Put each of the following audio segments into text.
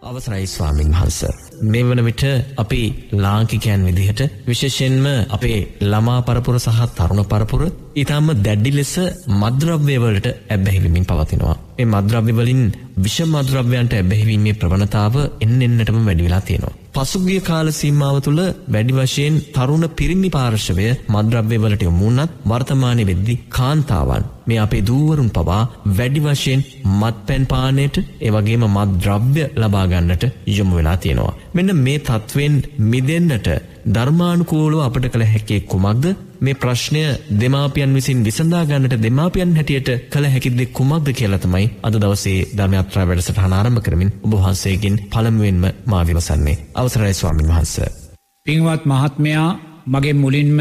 අවසරයි ස්වාමින් වහන්ස. මේ වන විට අපි ලාංකිකයන් විදිහට විශේෂෙන්ම අපේ ළමා පරපුර සහ තරුණ පරපුර ඉතාම දැඩ්ඩි ලෙස මද්‍රව්‍යවලට ඇබැහිවිමින් පවතිනවා. මේ මද්‍රව්‍යවලින් විෂ මද්‍රව්‍යන්ට ඇබැහිවීමේ ප්‍රවණතාව එන්න එන්නටම වැඩිවෙලා තියෙනවා. පසුගිය කාල සීමාව තුළ වැඩි වශයෙන් තරුණ පිරිමි පාර්ශවය මද්‍රව්‍යවලට යොමුණත් වර්තමානය වෙද්දි කාන්තාවන් මේ අපේ දූවරුන් පවා වැඩි වශයෙන් මත් පැන් පානයට ඒවගේම මත් ද්‍රව්‍ය ලබාගන්නට යොමු වෙලා තියෙනවා. මෙන්න මේ තත්ත්වෙන් මිදෙන්න්නට ධර්මානුකූලව අපට කළ හැකේ කුමක්ද මේ ප්‍රශ්නය දෙමාපියන් විසින් විසඳා ගන්නට දෙමාපියන් හැටියට කළ හැකිද කුමක්ද කියලා තමයි අද දවසේ ධර්මයාත්‍රා වැඩසටහන ආරම්භ කරමින් ඔබ වහන්සේගෙන් පළමුවෙන්ම මා විමසන්නේ අවසරයි ස්වාමින් වහන්ස. පින්වත් මහත්මයා මගේ මුලින්ම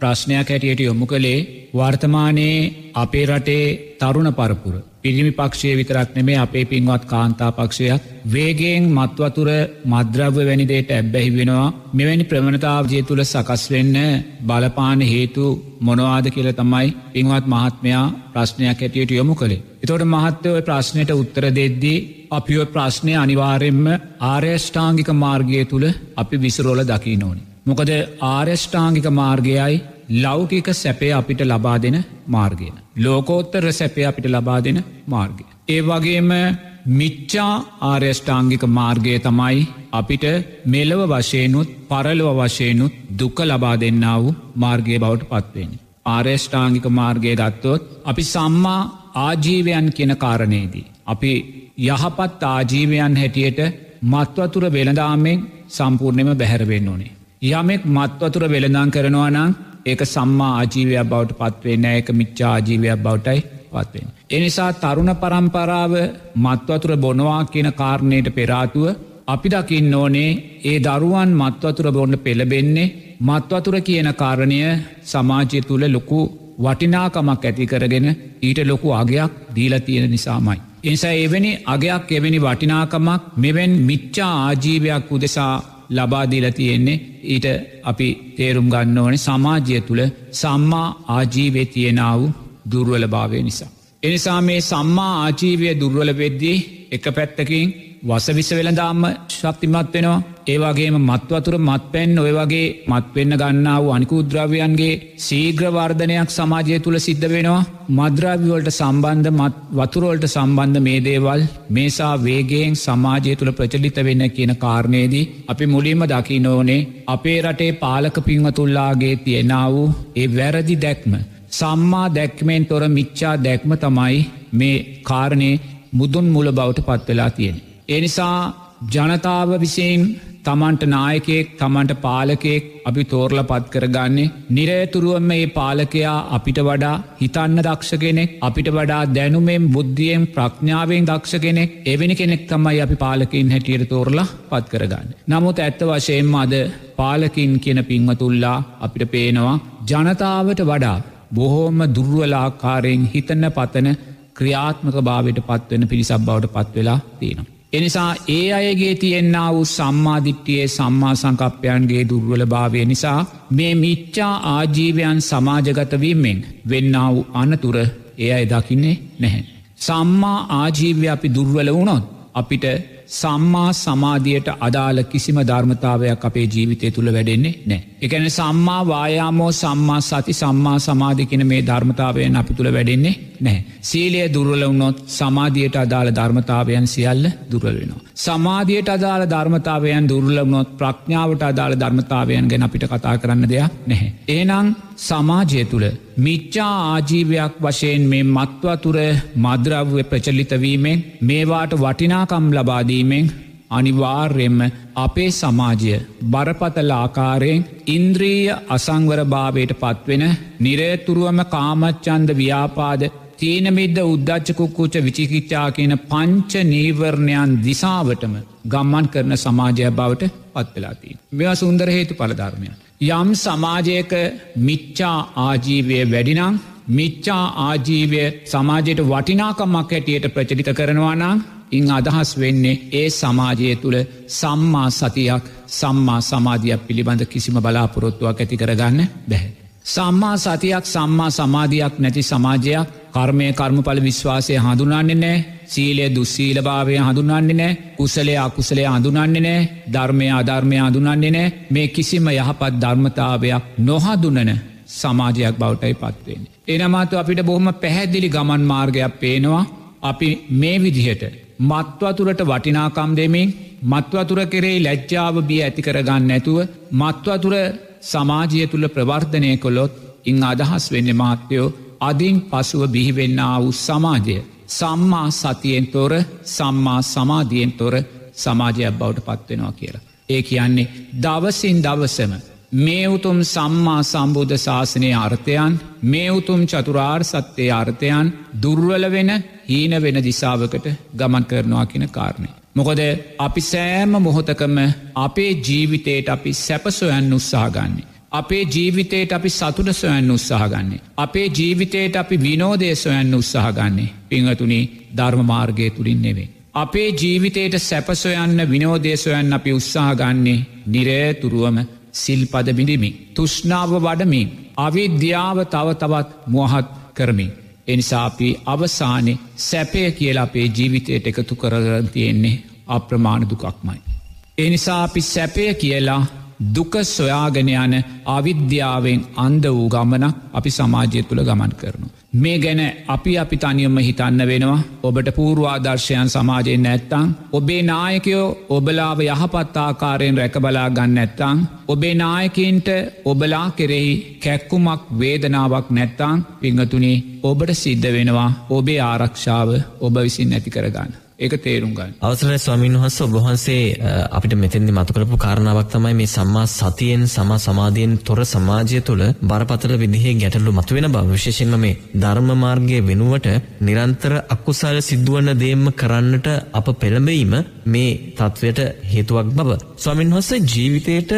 ප්‍රශ්නයක් හැටියට යොමු කළේ වර්තමානයේ අපේ රටේ තරුණ පරපුර පිරිමි පක්ෂය විතරක් නෙමේ අපේ පින්වත් කාන්තා පක්ෂයක් වේගෙන් මත්වතුර මද්‍රව්‍ය වැනිදේට ඇබ්බැහි වෙනවා මෙවැනි ප්‍රමණතාවජය තුළ සකස් වෙන්න බලපාන හේතු මොනවාද කියල තමයි පින්වත් මහත්මයා ප්‍රශ්නයක් ඇටියට යොමු කළේ. එතොට මහත්තවය ප්‍රශ්නයට උත්තර දෙද්දී අපිෝ ප්‍රශ්නය අනිවාරෙන්ම ආර්යෂ්ඨාංගික මාර්ගය තුළ අපි විසරෝල දකී නොනි. මොකද ආර්යෂ්ඨාංගික මාර්ගයයි ලෞකික සැපේ අපිට ලබා දෙන මාර්ගයන. ලෝකෝත්තර සැපේ අපිට ලබා දෙන මාර්ගය. ඒ වගේම මිච්චා ආර්යෂ්ඨාංගික මාර්ගය තමයි අපිට මෙලව වශයනුත් පරලව වශයනුත් දුක ලබා දෙන්න වූ මාර්ගය බවට පත්වෙන. ආර්යෂ්ඨාංගික මාර්ගය ගත්තොත් අපි සම්මා ආජීවයන් කියන කාරණයේදී. අපි යහපත් ආජීවයන් හැටියට මත්වතුර වෙළදාමෙන් සම්පූර්ණයම බැහැරවෙන්න ඕනේ. යමෙක් මත්වතුර වෙළඳං කරනවා නම් ඒක සම්මා ආජීවයක් බවට පත්වේ නෑ එක මිච්චා ආජීවයක් බවටයි පත්වෙන්. එනිසා තරුණ පරම්පරාව මත්වතුර බොනවා කියන කාරණයට පෙරාතුව අපි දකින්න ඕනේ ඒ දරුවන් මත්වතුර බොන්න පෙළබෙන්නේ මත්වතුර කියන කාරණය සමාජය තුළ ලොකු වටිනාකමක් ඇති කරගෙන ඊට ලොකු අගයක් දීල තියෙන නිසාමයි. එනිසා එවැනි අගයක් එවැනි වටිනාකමක් මෙවැන් මිච්චා ආජීවයක් උදෙසා ලබාදීල තියෙන්නේ ඊට අපි තේරුම් ගන්න ඕනේ සමාජය තුළ සම්මා ආජීවය තියෙනාව දුර්වල භාවය නිසා. එනිසා මේ සම්මා ආජීවය දුර්වල වෙද්දී එක පැත්තකින් වසවිස වෙළදාම්ම ශක්තිමත් වෙනවා ඒවගේම මත්වතුර මත් පැන් ඔය වගේ මත්වෙන්න ගන්නාව අනිකුද්‍රව්‍යයන්ගේ සීග්‍රවර්ධනයක් සමාජය තුළ සිද්ධ වෙනවා මද්‍රාවිවලට සම්බන්ධ මත් වතුරෝල්ට සම්බන්ධ මේ දේවල් මේසා වේගේෙන් සමාජය තුළ ප්‍රචලිත වෙන්න කියන කාරණයේදී අපි මුලින්ම දකි නෝනේ අපේ රටේ පාලක පින්වතුල්ලාගේ තියෙනා වූ ඒ වැරදි දැක්ම සම්මා දැක්මෙන් තොර මිච්චා දැක්ම තමයි මේ කාරණය මුදුන් මුල බවට පත්වෙලා තියෙන. එනිසා ජනතාව විසින් තමන්ට නායකෙක් තමන්ට පාලකෙක් අපි තෝරල පත් කරගන්නේ නිරේතුරුවම මේ පාලකයා අපිට වඩා හිතන්න දක්ෂ කෙනෙක් අපිට වඩා දැනුමෙන් බුද්ධියෙන් ප්‍රඥාවෙන් දක්ෂ කෙනෙක් එවැනි කෙනෙක් තමයි අපි පාලකින් හැටියට තෝරලා පත් කරගන්න. නමුත් ඇත්ත වශයෙන්ම අද පාලකින් කියන පින්වතුල්ලා අපිට පේනවා ජනතාවට වඩා බොහෝම දුර්ුවලාකාරයෙන් හිතන්න පතන ක්‍රියාත්මක භාවයට පත්වෙන පිරිසක් බවට පත්වෙලා තියෙනවා. එනිසා ඒ අයගේ තියෙන්න්න වූ සම්මාධිට්ටියේ සම්මා සංකප්පයන්ගේ දුර්වල භාවය නිසා මේ මිච්චා ආජීවයන් සමාජගතවීමෙන් වෙන්න වූ අනතුර ඒ අය දකින්නේ නැහැ. සම්මා ආජීව්‍ය අපි දුර්වල වුණොත් අපිට සම්මා සමාධියයට අදාළ කිසිම ධර්මතාවයක් අපේ ජීවිතය තුළ වැඩෙන්නේ නෑ. එකන සම්මා වායාමෝ සම්මා සති සම්මා සමාධිකෙන මේ ධර්මතාවයන් අපි තුළ වැඩෙන්නේ නැහැ. සීලය දුර්වල වුණොත් සමාධියයට අදාළ ධර්මතාවයන් සියල්ල දුරලෙනවා. සමාධියයට අදාළ ධර්මතාවයන් දුර්ලබනොත් ප්‍රඥාවට අදාළ ධර්මතාවයන් ගැන අපිට කතා කරන්න දෙයක් නැහැ. ඒනං සමාජය තුළ මිච්චා ආජීවයක් වශයෙන් මේ මත්වතුර මද්‍රව්‍ය ප්‍රචලිතවීමෙන් මේවාට වටිනාකම් ලබාදීමෙන් අනිවාර්යෙන්ම අපේ සමාජය බරපතල ආකාරයෙන් ඉන්ද්‍රීය අසංවරභාවයට පත්වෙන නිරේතුරුවම කාමච්චන්ද ව්‍යාපාද තීනමිද්ද උද්දච්චකුක්කුච්ච විචිකිච්චා කියන පංච නීවරණයන් දිසාවටම ගම්මන් කරන සමාජය බවට පත්වෙලාතිී. මෙවා සුන්දර හේතු පලධර්මය. යම් සමාජයක මිච්චා ආජීවය වැඩිනං මිච්චා ආජීවය සමාජයට වටිනාකමක් හැටියට ප්‍රචලිත කරනවානම් ඉං අදහස් වෙන්නේ ඒ සමාජය තුළ සම්මා සතියක් සම්මා සමාධයක් පිළිබඳ කිසිම බලාපොරොත්තුවක් ඇති කරගන්න බැහැ. සම්මා සතියක් සම්මා සමාධයක් නැති සමාජයක් කර්මය කර්මඵල විශ්වාසය හඳුනාන්නේ නෑ සීලය දුස්සීලභාවය හඳුනන්නේ නෑ කුසලේ අකුසලේ අඳුනන්නේ නෑ ධර්මය අධර්මය අඳුනන්නේ නෑ මේ කිසිම යහපත් ධර්මතාවයක් නොහදුනන සමාජයක් බවටයි පත්වෙන්. එනමාතු අපිට බොහොම පැහැදිලි ගමන් මාර්ගයක් පේනවා. අපි මේ විදිහට මත්වතුරට වටිනාකම් දෙමින් මත්වතුර කෙරෙහි ලැජ්ජාව බිය ඇති කරගන්න ඇතුව මත්වතුර සමාජය තුළ ප්‍රවර්ධනය කොළොත් ඉං අදහස් වෙන්න මාත්‍යයෝ අදින් පසුව බිහිවෙන්න වූ සමාජය. සම්මා සතියෙන් තොර සම්මා සමාධියෙන් තොර සමාජයක් බවට පත්වෙනවා කියලා. ඒ කියන්නේ දවසින් දවසම මේ උතුම් සම්මා සම්බුද්ධ ශාසනය අර්ථයන් මේ උතුම් චතුරාර් සත්‍යය අර්ථයන් දුර්වල වෙන හීන වෙන දිසාවකට ගමන් කරනවා කියෙන කාරණය. මොකොද අපි සෑම මොහොතකම අපේ ජීවිතයට අපි සැපසොයන් උත්සාහගන්නේ. අපේ ජීවිතයට අපි සතුට සොයන්න උත්සාහගන්නේ. අපේ ජීවිතයට අපි විනෝදය සොයන්න උත්සාහගන්නේ. පිංහතුනි ධර්මමාර්ගය තුළින් නෙවේ. අපේ ජීවිතයට සැපසොයන්න විනෝදය සොයන්න අපි උත්සාහගන්නේ නිරේතුරුවම සිල්පද බිඳිමි. තුෂ්නාව වඩමින් අවිද්‍යාව තව තවත් මොහත් කරමින්. එනිසාපි අවසානය සැපය කියලා අපේ ජීවිතයට එකතු කරගරන් තියෙන්නේ අප්‍රමාණ දුකක්මයි. එනිසා අපි සැපය කියලා දුක සොයාගෙන යන අවිද්‍යාවෙන් අන්ද වූ ගමනක් අපි සමාජය තුළ ගමන් කරනු. මේ ගැන අපි අපි තනියම හිතන්න වෙනවා ඔබට පූර්වාදර්ශයන් සමාජයෙන් නැත්තං ඔබේ නායකයෝ ඔබලාව යහපත් ආකාරයෙන් රැකබලා ගන්න ඇත්තං ඔබේ නායකින්ට ඔබලා කෙරෙහි කැක්කුමක් වේදනාවක් නැත්තං පිංහතුනි ඔබට සිද්ධ වෙනවා ඔබේ ආරක්ෂාව ඔබ විසින් නැති කරගන්න. ඒක තේරුම් ගන්න. අවසරයි ස්වාමීන් වහන්සේ ඔබ වහන්සේ අපිට මෙතෙන්දි මතු කරපු කාරණාවක් තමයි මේ සම්මා සතියෙන් සමා සමාධියෙන් තොර සමාජය තුළ බරපතල විදිහේ ගැටලු මතුවෙන බව විශේෂයෙන්ම මේ ධර්ම මාර්ගයේ වෙනුවට නිරන්තර අකුසල සිදුවන දේම කරන්නට අප පෙළඹීම මේ තත්වයට හේතුවක් බව. ස්වාමීන් වහන්සේ ජීවිතයට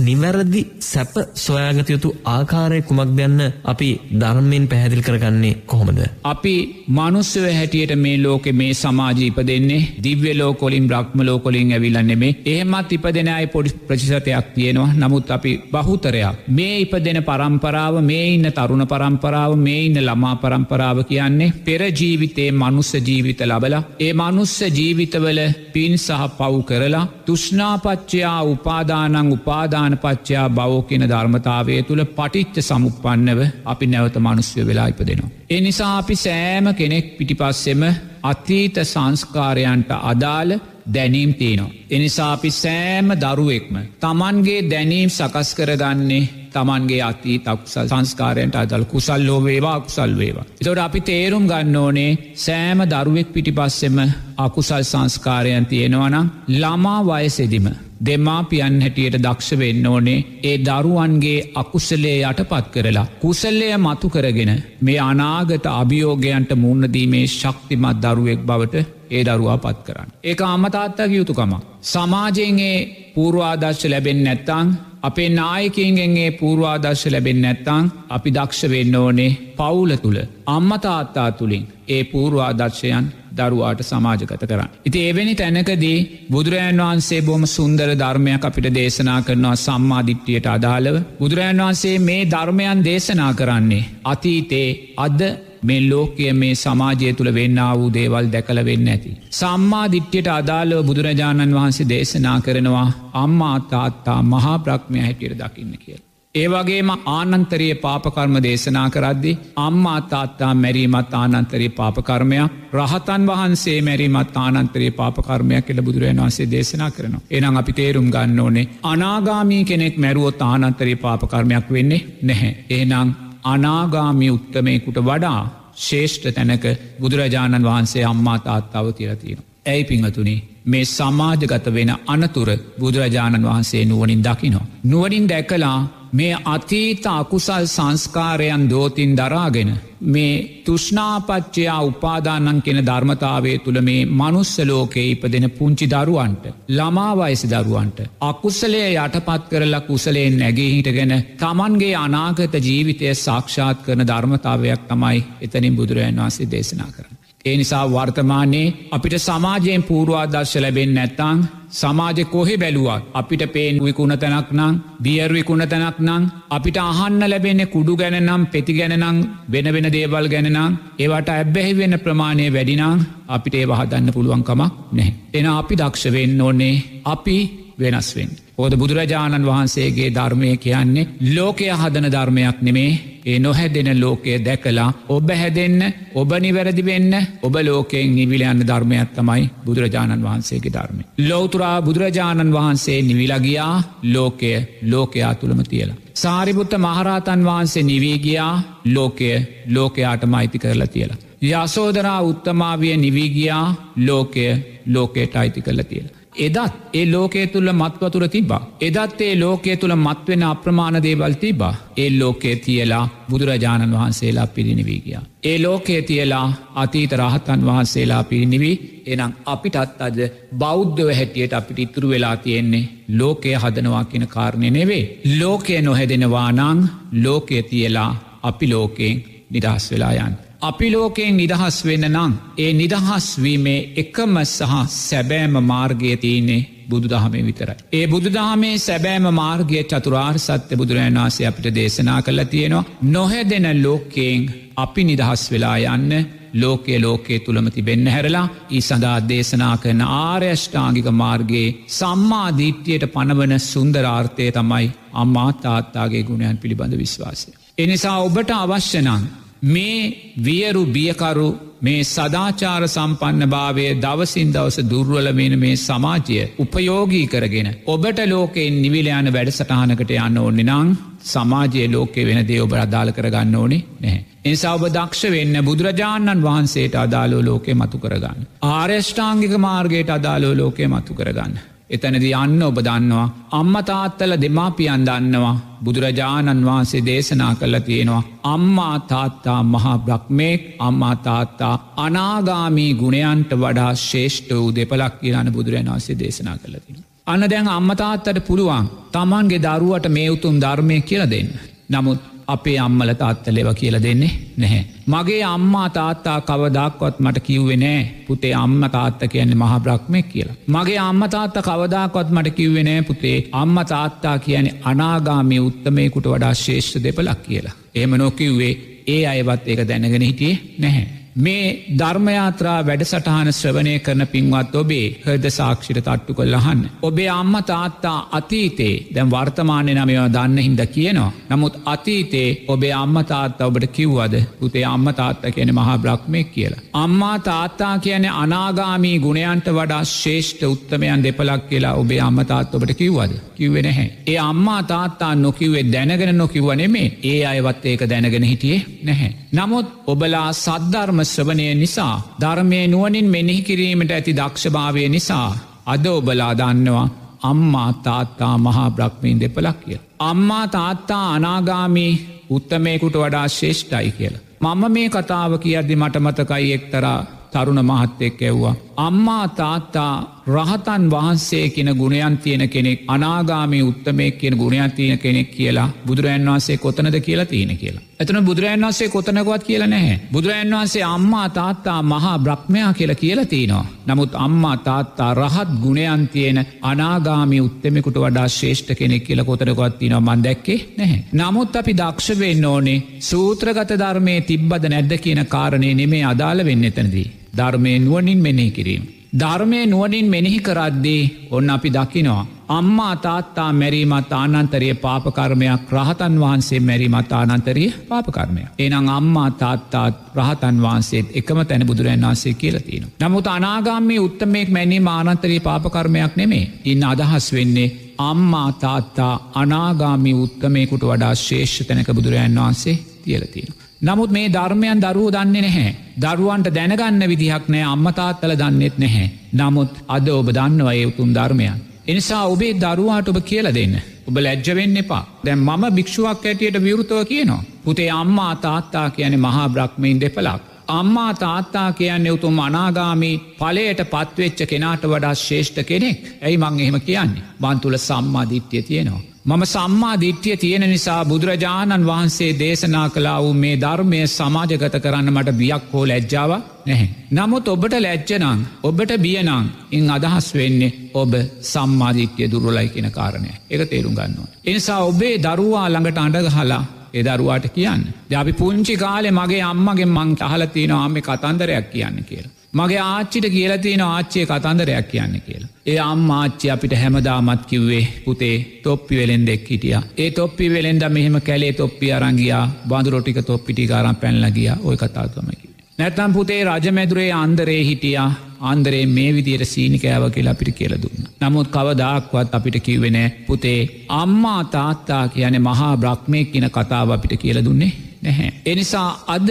නිවැරදි සැප සොයාගත යුතු ආකාරය කුමක්ද යන්න අපි ධර්මයෙන් පැහැදිලි කරගන්නේ කොහොමද? අපි මනුස්සව හැටියට මේ ලෝකෙ මේ සමාජීප ඉපදෙන්නේ දිව්‍ය ලෝකොලින් බ්‍රහ්ම ලෝකොලින් ඇවිලන්නෙමේ එහෙමත් ඉපදෙන අයි පොඩි ප්‍රචිසතයක් තියෙනවා. නමුත් අපි බහුතරයක්. මේ ඉපදෙන පරම්පරාව මේ ඉන්න තරුණ පරම්පරාව මේ ඉන්න ළමා පරම්පරාව කියන්නේ පෙර ජීවිතේ මනුස්ස ජීවිත ලබලා ඒ මනුස්ස ජීවිතවල පින් සහ පව් කරලා තුෂ්නාපච්චයා උපාදානං උපාදානපච්චයා බවෝකෙන ධර්මතාවය තුළ පටිච්ච සමුපන්නව අපි නැවත මනුස්්‍ය වෙලා ඉපදෙනවා. ඒ නිසා අපි සෑම කෙනෙක් පිටිපස්සෙම අතීත සංස්කාරයන්ට අදාළ දැනීම් තියනවා. එනිසා අපි සෑම දරුවෙක්ම තමන්ගේ දැනීම් සකස් කරගන්නේ තමන්ගේ අති තක්සල් සංස්කාරයට අදල් කුසල් ලෝ වේවා අකුසල් වේවා. එතොට අපි තේරුම් ගන්න ඕනේ සෑම දරුවෙක් පිටිපස්සෙම අකුසල් සංස්කාරයන් තියෙනවනම් ළමා වයසෙදිම දෙමාපියන් හැටියට දක්ෂ වෙන්න ඕනේ ඒ දරුවන්ගේ අකුසලේ යටපත් කරලා. කුසල්ලය මතු කරගෙන මේ අනාගත අභියෝගයන්ට මුන්නදීමේ ශක්තිමත් දරුවෙක් බවට ඒ දරුවා පත් කරන්න. ඒ අම්මතාත්තක යුතුකම. සමාජයෙන්ගේ පූර්වාදර්ශ ලැබෙන් නැත්තං අපේ නායකන්ගෙන්ගේ පූර්වාදර්ශ ලැබෙන් නැත්තං අපි දක්ෂ වෙන්න ඕනේ පවුල තුළ අම්මතාත්තා තුළින් ඒ පූර්වාදර්ශයන් දරුවාට සමාජගත කරන්න. ඉති එවැනි තැනකදී බුදුරජන් වහන්සේ බොම සුන්දර ධර්මයක් අපිට දේශනා කරනවා සම්මාධිට්ටියට අදාළව. බුදුරජන් වහන්සේ මේ ධර්මයන් දේශනා කරන්නේ. අතීතේ අද මේ ලෝකය මේ සමාජය තුළ වෙන්න වූ දේවල් දැකල වෙන්න ඇති. සම්මා දිට්්‍යයට අදාළව බුදුරජාණන් වහන්සේ දේශනා කරනවා අම්මා තාත්තා මහා ප්‍රක්්මය හැටියට දකින්න කියල. ඒවගේම ආනන්තරයේ පාපකර්ම දේශනා කරද්දි අම්මා තාත්තා මැරීමත් ආනන්තරයේ පාපකර්මයක් රහතන් වහන්සේ මැරීමත් ආනන්තරයේ පාපකර්මයක් කියල බුදුරන් වන්සේ දේශනා කරනවා. එනම් අපි තේරුම් ගන්න ඕනේ අනාගාමී කෙනෙක් මැරුවොත් ආනන්තරයේ පාපකර්මයක් වෙන්නේ නැහැ. ඒනං අනාගාමි උත්තමයකුට වඩා ශේෂ්ඨ තැනක බුදුරජාණන් වහන්සේ අම්මා තාත්තාව කියලතියෙන. ඇයි පිංහතුනි මේ සමාජගත වෙන අනතුර බුදුරජාණන් වහන්සේ නුවනින් දකිනවා. නුවනින් දැකලා මේ අතීත අකුසල් සංස්කාරයන් දෝතින් දරාගෙන මේ තුෂ්නාපච්චයා උපාදානන් කෙන ධර්මතාවය තුළ මේ මනුස්සලෝකයේ ඉපදෙන පුංචි දරුවන්ට ළමාවයිසි දරුවන්ට අකුසලේ යටපත් කරලා කුසලයෙන් නැගේහිටගෙන තමන්ගේ අනාගත ජීවිතය සාක්ෂාත් කරන ධර්මතාවයක් තමයි එතනින් බුදුරජන් වන්සේ දේශනා කරන. ඒ නිසා වර්තමානයේ අපිට සමාජයෙන් පූරුවාදර්ශ ලැබෙන් නැත්තං සමාජ කොහෙ බැලුවත් අපිට පේන් විකුණ තැනක් නං බියර් විකුණ තැනක් නං අපිට අහන්න ලැබෙන්නේ කුඩු ගැනනම් පෙති ගැනනම් වෙන වෙන දේවල් ගැනනම් ඒවට ඇබ්බැහි වෙන ප්‍රමාණය වැඩිනං අපිට ඒ වහදන්න පුළුවන්කමක් නැහැ. එන අපි දක්ෂ වෙන්න ඕන්නේ අපි වෙනස්වෙන්. ඕද බුදුරජාණන් වහන්සේගේ ධර්මය කියන්නේ ලෝකය හදන ධර්මයක් නෙමේ ඒ නොහැදෙන ලෝකය දැකලා ඔබ හැදෙන්න ඔබ නිවැරදි වෙන්න ඔබ ලෝකයෙන් නිවිලයන්න ධර්මයක් තමයි බුදුරජාණන් වහන්සේගේ ධර්මය. ලෝතුරා බුදුරජාණන් වහන්සේ නිවිලගියා ලෝකය ලෝකයා තුළම තියලා. සාරිබුත්ත මහරහතන් වහන්සේ නිවීගියා ලෝකය ලෝකයාට මයිති කරලා තියලා. යසෝදරා උත්තමාවිය නිවීගියා ලෝකය ලෝකයට අයිති කරලා තියලා. එදත් ඒ ලෝකේ තුළ මත්වතුර තිබා. එදත් ඒ ලෝකේ තුළ මත්වෙන අප්‍රමාණ දේවල් තිබා. ඒ ලෝකේ තියලා බුදුරජාණන් වහන්සේලා පිරිනිවී ගියා. ඒ ලෝකේ තියලා අතීත රහතන් වහන්සේලා පිරිනිවී එනම් අපිටත් අද බෞද්ධව හැටියට අපිට ඉතුරු වෙලා තියෙන්නේ ලෝකය හදනවා කියන කාරණය නෙවේ. ලෝකය නොහැදෙනවා නං ලෝකය තියලා අපි ලෝකයෙන් නිදහස් වෙලා යන්න. අපි ලෝකයෙන් නිදහස් වෙන්න නං ඒ නිදහස්වීමේ එකම සහ සැබෑම මාර්ගය තියන්නේ බුදු දහමේ විතරයි. ඒ බුදු දහමේ සැබෑම මාර්ගය චතුරාර් සත්‍ය බුදුරන් වන්සේ අපිට දේශනා කළ තියෙනවා. නොහැදෙන ලෝකයෙන් අපි නිදහස් වෙලා යන්න ලෝකයේ ලෝකයේ තුළම තිබෙන්න හැරලා ඒ සඳහා දේශනා කරන ආර්යෂ්ඨාංගික මාර්ගයේ සම්මාධීට්‍යයට පනවන සුන්දරාර්ථය තමයි අම්මා තාත්තාගේ ගුණයන් පිළිබඳ විශ්වාසය. එනිසා ඔබට අවශ්‍යනං මේ වියරු බියකරු මේ සදාචාර සම්පන්න භාවය දවසින් දවස දුර්වලවෙන මේ සමාජය උපයෝගී කරගෙන ඔබට ලෝකෙන් නිවිලයන වැඩසටහනකට යන්න ඕන්නෙ නං සමාජයේ ලෝකෙ වෙන දේ ඔබ අදාළ කරගන්න ඕනේ නැහැ. එනිසා ඔබ දක්ෂ වෙන්න බුදුරජාණන් වහන්සේට අදාලෝ ලෝකෙ මතු කරගන්න. ආර්යෂ්ඨාංගික මාර්ගයට අදාලෝ ලෝකය මතු කරගන්න. එතනද යන්න ඔබ දන්නවා. අම්ම තාත්තල දෙමාපියන් දන්නවා බුදුරජාණන් වහන්සේ දේශනා කළ තියෙනවා. අම්මා තාත්තා මහා බ්‍රක්්මේක් අම්මා තාත්තා අනාගාමී ගුණයන්ට වඩා ශේෂ්ඨ වූ දෙපලක් කියලාන බුදුරන් වහන්සේ දේශනා කළතින. අන්න දැන් අම්මතාත්තට පුළුවන් තමන්ගේ දරුවට මේ උතුම් ධර්මය කියල දෙන්න. නමුත් අපේ අම්මල තාත්තලෙව කියල දෙන්නේ නැහැ. මගේ අම්මා තාත්තා කවදක්වත් මට කිව්වෙ නෑ පුතේ අම්ම තාත්ත කියන්නේ මහ බ්‍රක්්මයක් කියලා. මගේ අම්ම තාත්ත කවදාකොත් මට කිව්වෙ නෑ පුතේ අම්ම තාත්තා කියන්නේ අනාගාමී උත්තමයකුට වඩා ශේෂ්ඨ දෙපලක් කියලා. එහෙම නොකිව්වේ ඒ අයවත් ඒක දැනගෙන හිටියේ නැහැ. මේ ධර්මයාත්‍රා වැඩසටහන ශ්‍රවණය කරන පින්වත් ඔබේ හද සාක්ෂිට තට්ටු කොල්ලහන්න. ඔබේ අම්ම තාත්තා අතීතේ දැම් වර්තමානය නමයව දන්න හින්ද කියනවා. නමුත් අතීතේ ඔබේ අම්ම තාත්තා ඔබට කිව්වද උතේ අම්ම තාත්ත කියන මහා බ්‍රක්්මයක් කියලා. අම්මා තාත්තා කියන අනාගාමී ගුණයන්ට වඩා ශේෂ්ඨ උත්තමයන් දෙපලක් කියලා ඔබේ අම්ම තාත් ඔබට කිව්වද කිව්වෙ නැහැ. ඒ අම්මා තාත්තා නොකිවේ දැනගෙන නොකිව්ව නෙමේ ඒ අයවත් ඒක දැනගෙන හිටියේ නැහැ. නමුත් ඔබලා සද්ධර්ම ශ්‍රවණය නිසා ධර්මය නුවනින් මෙනෙහි කිරීමට ඇති දක්ෂභාවය නිසා අද ඔබලා දන්නවා අම්මා තාත්තා මහා බ්‍රක්්මීන් දෙපලක් කිය. අම්මා තාත්තා අනාගාමී උත්තමයකුට වඩා ශේෂ්ටයි කියලා. මම මේ කතාව කියද්දි මටමතකයි එක්තරා තරුණ මහත්තෙක් ඇව්වා. අම්මා තාත්තා රහතන් වහන්සේ කියෙන ගුණයන් තියෙන කෙනෙක් අනාගාමී උත්තමය කියන ගුණයක් තියෙන කෙනෙක් කියලා බුදුරන් වහන්සේ කොතනද කියලා තියෙන කියලා. එතන බුදුරන් වහන්සේ කොතනකොත් කියලා නැහැ. බුදුරන් වහන්සේ අම්මා තාත්තා මහා බ්‍රක්්මයා කියලා කියලා තියෙනවා. නමුත් අම්මා තාත්තා රහත් ගුණයන් තියෙන අනාගාමී උත්තමෙකුට වඩා ශේෂ්ඨ කෙනෙක් කියලා කොතනකොත් තිනවා මන් දැක්කේ නැහැ. නමුත් අපි දක්ෂ වෙන්න ඕනේ සූත්‍රගත ධර්මය තිබ්බද නැද්ද කියන කාරණය නෙමේ අදාළ වෙන්න එතනදී. ධර්මය නුවනින් මෙනෙහි කිරීම. ධර්මය නුවනින් මෙනෙහි කරද්දී ඔන්න අපි දකිනවා. අම්මා තාත්තා මැරීමත් ආනන්තරයේ පාපකර්මයක් රහතන් වහන්සේ මැරීමත් ආනන්තරය පාපකර්මය. එනම් අම්මා තාත්තාත් රහතන් වහන්සේත් එකම තැන බුදුරන් වහන්සේ කියලතින. නමුත් අනාගාමී උත්තමෙක් මැනී මානන්තරයේ පාපකර්මයක් නෙමේ. ඉන්න අදහස් වෙන්නේ අම්මා තාත්තා අනාගාමී උත්තමයකුට වඩා ශේෂ්ඨ තැනක බුදුරජන් වහන්සේ තියලතින. නමුත් මේ ධර්මයන් දරුව දන්නේ නැහැ. දරුවන්ට දැනගන්න විදිහක් නෑ අම්මතාත්තල දන්නෙත් නැහැ. නමුත් අද ඔබ දන්නවය උතුම් ධර්මයන්. එනිසා ඔබේ දරුවාට ඔබ කියල දෙන්න. ඔබ ලැජ්ජවෙන්න එපා. දැන් මම භික්ෂුවක් ඇටියට විවෘතව කියනවා. පුතේ අම්මා තාත්තා කියන මහා බ්‍රක්්මයින් දෙපලක්. අම්මා තාත්තා කියන්නේ උතුම් අනාගාමී පලයට පත්වෙච්ච කෙනාට වඩා ශේෂ්ඨ කෙනෙක් ඇයි මං එහෙම කියන්නේ බන්තුල සම්මාධිත්‍යය තියෙනවා. මම සම්මා දිට්්‍යය තියෙන නිසා බුදුරජාණන් වහන්සේ දේශනා කලා වූ මේ ධර්මය සමාජගත කරන්න මට බියක් හෝ ලැජ්ජාව නැහැ. නමුත් ඔබට ලැජ්ජනං ඔබට බියනං ඉන් අදහස් වෙන්නේ ඔබ සම්මාධිත්‍යය දුරුලයි කියෙන කාරණය එක තේරුම් ගන්නවා. එනිසා ඔබේ දරුවා ළඟට අඩගහලා ඒ දරුවාට කියන්න. ද අපි පුංචි කාලෙ මගේ අම්මගේ මං අහලතින ආම කතන්දරයක් කියන්න කියලා. මගේ ආච්චිට කියලතින ආච්චේ කතන්දරයක් කියන්න කියලා. ඒ අම් ආච්චි අපිට හැමදාමත් කිව්වේ පුතේ තොප්පි වෙලෙන් දෙක් හිටිය. ඒ තොප්පි වෙලෙන්ද මෙහෙම කැලේ තොප්පි අරංගියා බඳුරොටික තොප්පිටි කාරම් පැල්ලගිය ඔය කතාතුමකි. නැතම් පුතේ රජමැදුරේ අන්දරේ හිටියා ආන්දරේ මේ විදියට සීනිකෑව කියලා අපිට කියල දුන්න. නමුත් කවදාක්වත් අපිට කිව්වෙනෑ පුතේ අම්මා තාත්තා කියන මහා බ්‍රක්්මය කියන කතාව අපිට කියල දුන්නේ නැහැ. එනිසා අද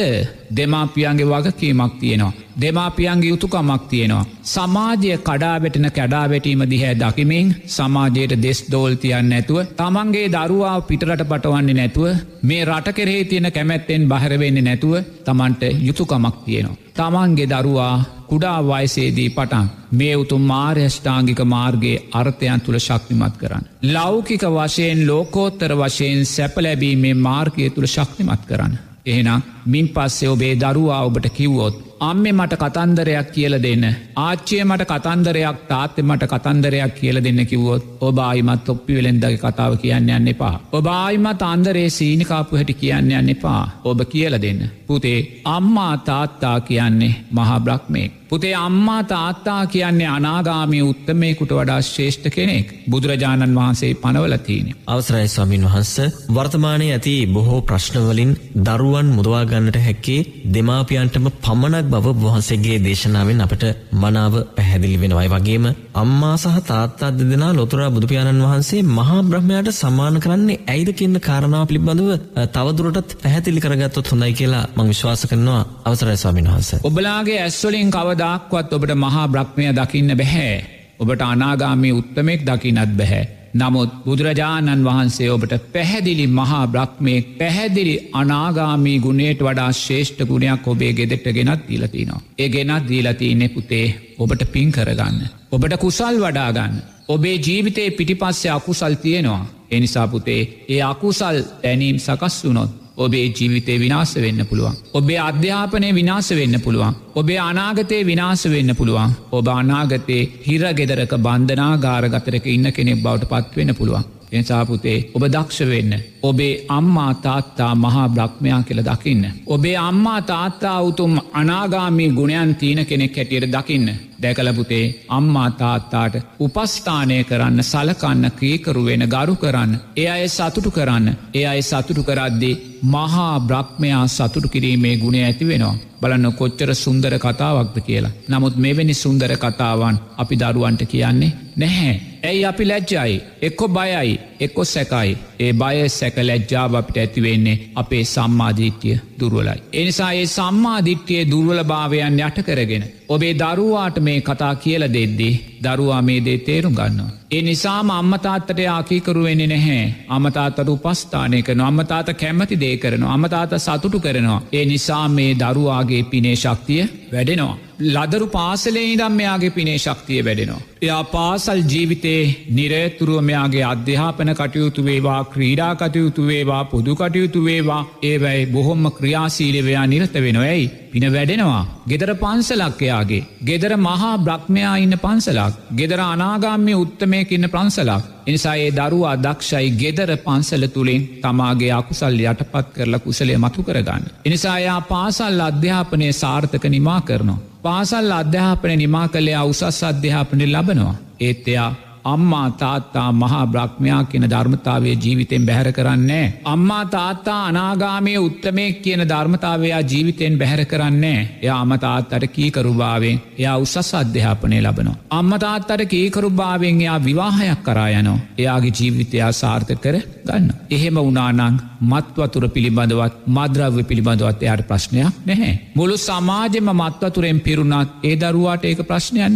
දෙමාපියන්ගේ වගකීමක් තියෙනවා. දෙමාපියන්ගේ යුතුකමක් තියෙනවා. සමාජය කඩාවැටෙන කැඩාවැටීම දිහැ දකිමින් සමාජයට දෙස් දෝල්තියන්න නැතුව තමන්ගේ දරුවා පිටරට පටවන්නේ නැතුව මේ රට කෙරේ තියෙන කැමැත්තෙන් බහරවෙන්නේ නැතුව තමන්ට යුතුකමක් තියෙනවා. තමන්ගේ දරුවා කුඩා වයිසේදී පටන් මේ උතුම් මාර්යෂ්ඨාංගික මාර්ගයේ අර්ථයන් තුළ ශක්තිමත් කරන්න. ලෞකික වශයෙන් ලෝකෝත්තර වශයෙන් සැපලැබීමේ මාර්ගය තුළ ශක්තිමත් කරන්න. එහෙනම් මින් පස්සේ ඔබේ දරුවා ඔබට කිව්වොත්. අම්මෙ මට කතන්දරයක් කියල දෙන්න. ආච්චිය මට කතන්දරයක් තාත්තෙ මට කතන්දරයක් කියල දෙන්න කිව්වොත් ඔබායිමත් ඔප්පි වෙලෙන්දගේ කතාව කියන්න යන්න එපා. ඔබායිමත් අන්දරේ සීනිකාපු හැටි කියන්න යන්න එපා. ඔබ කියල දෙන්න. පුතේ අම්මා තාත්තා කියන්නේ මහා බ්‍රක්්මේක්. පුතේ අම්මා තාත්තා කියන්නේ අනාගාමී උත්තමයකුට වඩා ශේෂ්ඨ කෙනෙක් බුදුරජාණන් වහන්සේ පනවලතිීන. අවසරයි ස්වාමින් වහන්ස වර්තමානය ඇති බොහෝ ප්‍රශ්නවලින් දරුවන් මුදවාගන්නට හැක්කේ දෙමාපියන්ටම පමණක් බව වහන්සේගේ දේශනාවෙන් අපට මනාව පැහැදිලි වෙනවයි වගේම අම්මා සහ තාත්තා දෙදෙනා ලොතුරා බුදුපාණන් වහන්සේ මහා බ්‍රහ්මයට සමාන කරන්නේ ඇයිද කියන්න කාරණාව පිළිබඳව තවදුරටත් පැහැදිලි කරගත්තොත් හොඳයි කියලා මං විශ්වාස කරනවා අවසරයි ස්වාමින් වහන්ස. ඔබලාගේ ඇස්වලින් කවදක්වත් ඔබට මහා බ්‍රහ්මය දකින්න බැහැ. ඔබට අනාගාමී උත්තමෙක් දකිනත් බැහැ. නමුත් බුදුරජාණන් වහන්සේ ඔබට පැහැදිලි මහා බ්‍රක්්මය පැහැදිලි අනාගාමී ගුණේට වඩා ශේෂ්ඨ ගුණයක් ඔබේ ගෙදෙට ගෙනත් දීලතිනවා. ඒ ගෙනත් දීලතින්නේ පුතේ ඔබට පින් කරගන්න. ඔබට කුසල් වඩාගන්න. ඔබේ ජීවිතයේ පිටිපස්සේ අකුසල් තියෙනවා. එනිසා පුතේ ඒ අකුසල් ඇනීම් සකස් වුනොත් ඔබේ ජීවිතය විනාස වෙන්න පුළුවන්. ඔබේ අධ්‍යාපනය විනාස වෙන්න පුළුවන්. ඔබේ අනාගතයේ විනාස වෙන්න පුළුවන්. ඔබ අනාගතයේ හිරගෙදරක බන්ධනා ගාරගතරක ඉන්න කෙනෙක් බවට පත්වෙන්න පුළුවන්. එනිසාපුතේ ඔබ දක්ෂ වෙන්න. ඔබේ අම්මා තාත්තා මහා බ්‍රක්්මයා කියල දකින්න. ඔබේ අම්මා තාත්තා උතුම් අනාගාමී ගුණයන් තියන කෙනෙක් හැටියට දකින්න. දැකලපුතේ අම්මා තාත්තාට උපස්ථානය කරන්න සලකන්න ක්‍රීකරු වෙන ගරු කරන්න. ඒ අය සතුටු කරන්න. ඒ අයි සතුටු කරද්දේ මහා බ්‍රක්්මයා සතුටු කිරීමේ ගුණ ඇති වෙනවා. බලන්න කොච්චර සුන්දර කතාවක්ද කියලා. නමුත් මෙවැනි සුන්දර කතාවන් අපි දරුවන්ට කියන්නේ නැහැ. ඇයි අපි ලැජ්ජයි එක්කො බයයි එක්කො සැකයි ඒ බය සැක ලැජ්ජාව අපිට ඇතිවෙන්නේ අපේ සම්මාධීත්‍යය දුරුවලයි. එනිසා ඒ සම්මාධිට්්‍යයේ දුර්වල භාවයන් යට කරගෙන. ඔබේ දරුවාට මේ කතා කියල දෙද්දී දරුවා මේ දේ තේරුම් ගන්නවා. ඒ නිසාම අම්මතාත්තට ආකීකරුවෙන්නේ නැහැ. අමතාතට උපස්ථානය කරන අම්මතාත කැමති දේ කරන අමතාත සතුටු කරනවා. ඒ නිසා මේ දරුවාගේ පිනේ ශක්තිය වැඩෙනවා. ලදරු පාසලේ ඉදම් මෙයාගේ පිනේ ශක්තිය වැඩෙනවා. එයා පාසල් ජීවිතේ නිරේතුරුව මෙයාගේ අධ්‍යාපන කටයුතු වේවා ක්‍රීඩා කටයුතු වේවා පොදු කටයුතු වේවා ඒවැයි බොහොම්ම ක්‍රියාසීලවයා නිරත වෙනොයයි පින වැඩෙනවා. ගෙදර පන්සලක්කයාගේ. ගෙදර මහා බ්‍රක්්මයා ඉන්න පන්සලක්. ගෙදර අනාගාම්‍ය උත්තමයකින්න ප්‍රංසලක්. එනිසා ඒ දරුවා දක්ෂයි ගෙදර පන්සල තුළින් තමාගේ අකුසල් යටපත් කරලා කුසලේ මතු කරගන්න. එනිසායා පාසල් අධ්‍යාපනය සාර්ථක නිමා කරනවා. පාසල් අධ්‍යාපන නිමා කළේ උසස් අධ්‍යාපනය ලබනවා. ඒත් එයා අම්මා තාත්තා මහා බ්‍රක්්මයා කියන ධර්මතාවය ජීවිතෙන් බැහැර කරන්නේ. අම්මා තාත්තා අනාගාමය උත්තමය කියන ධර්මතාවයා ජීවිතයෙන් බැහැර කරන්නේ. එය අමතාත්තට කීකරුභාවෙන් එයා උසස් අධ්‍යාපනය ලබනවා. අම්මතාත්තට කීකරුභාවෙන් එයා විවාහයක් කරායනෝ. එයාගේ ජීවිතයා සාර්ථ කර ගන්න. එහෙම උනානං මත්වතුර පිළිබඳවත් මද්‍රව්‍ය පිළිබඳවත් එයාට ප්‍රශ්නයක් නැහැ. මුළු සමාජෙම මත්වතුරෙන් පිරුණත් ඒ දරුවාට ඒක ප්‍රශ්නයක්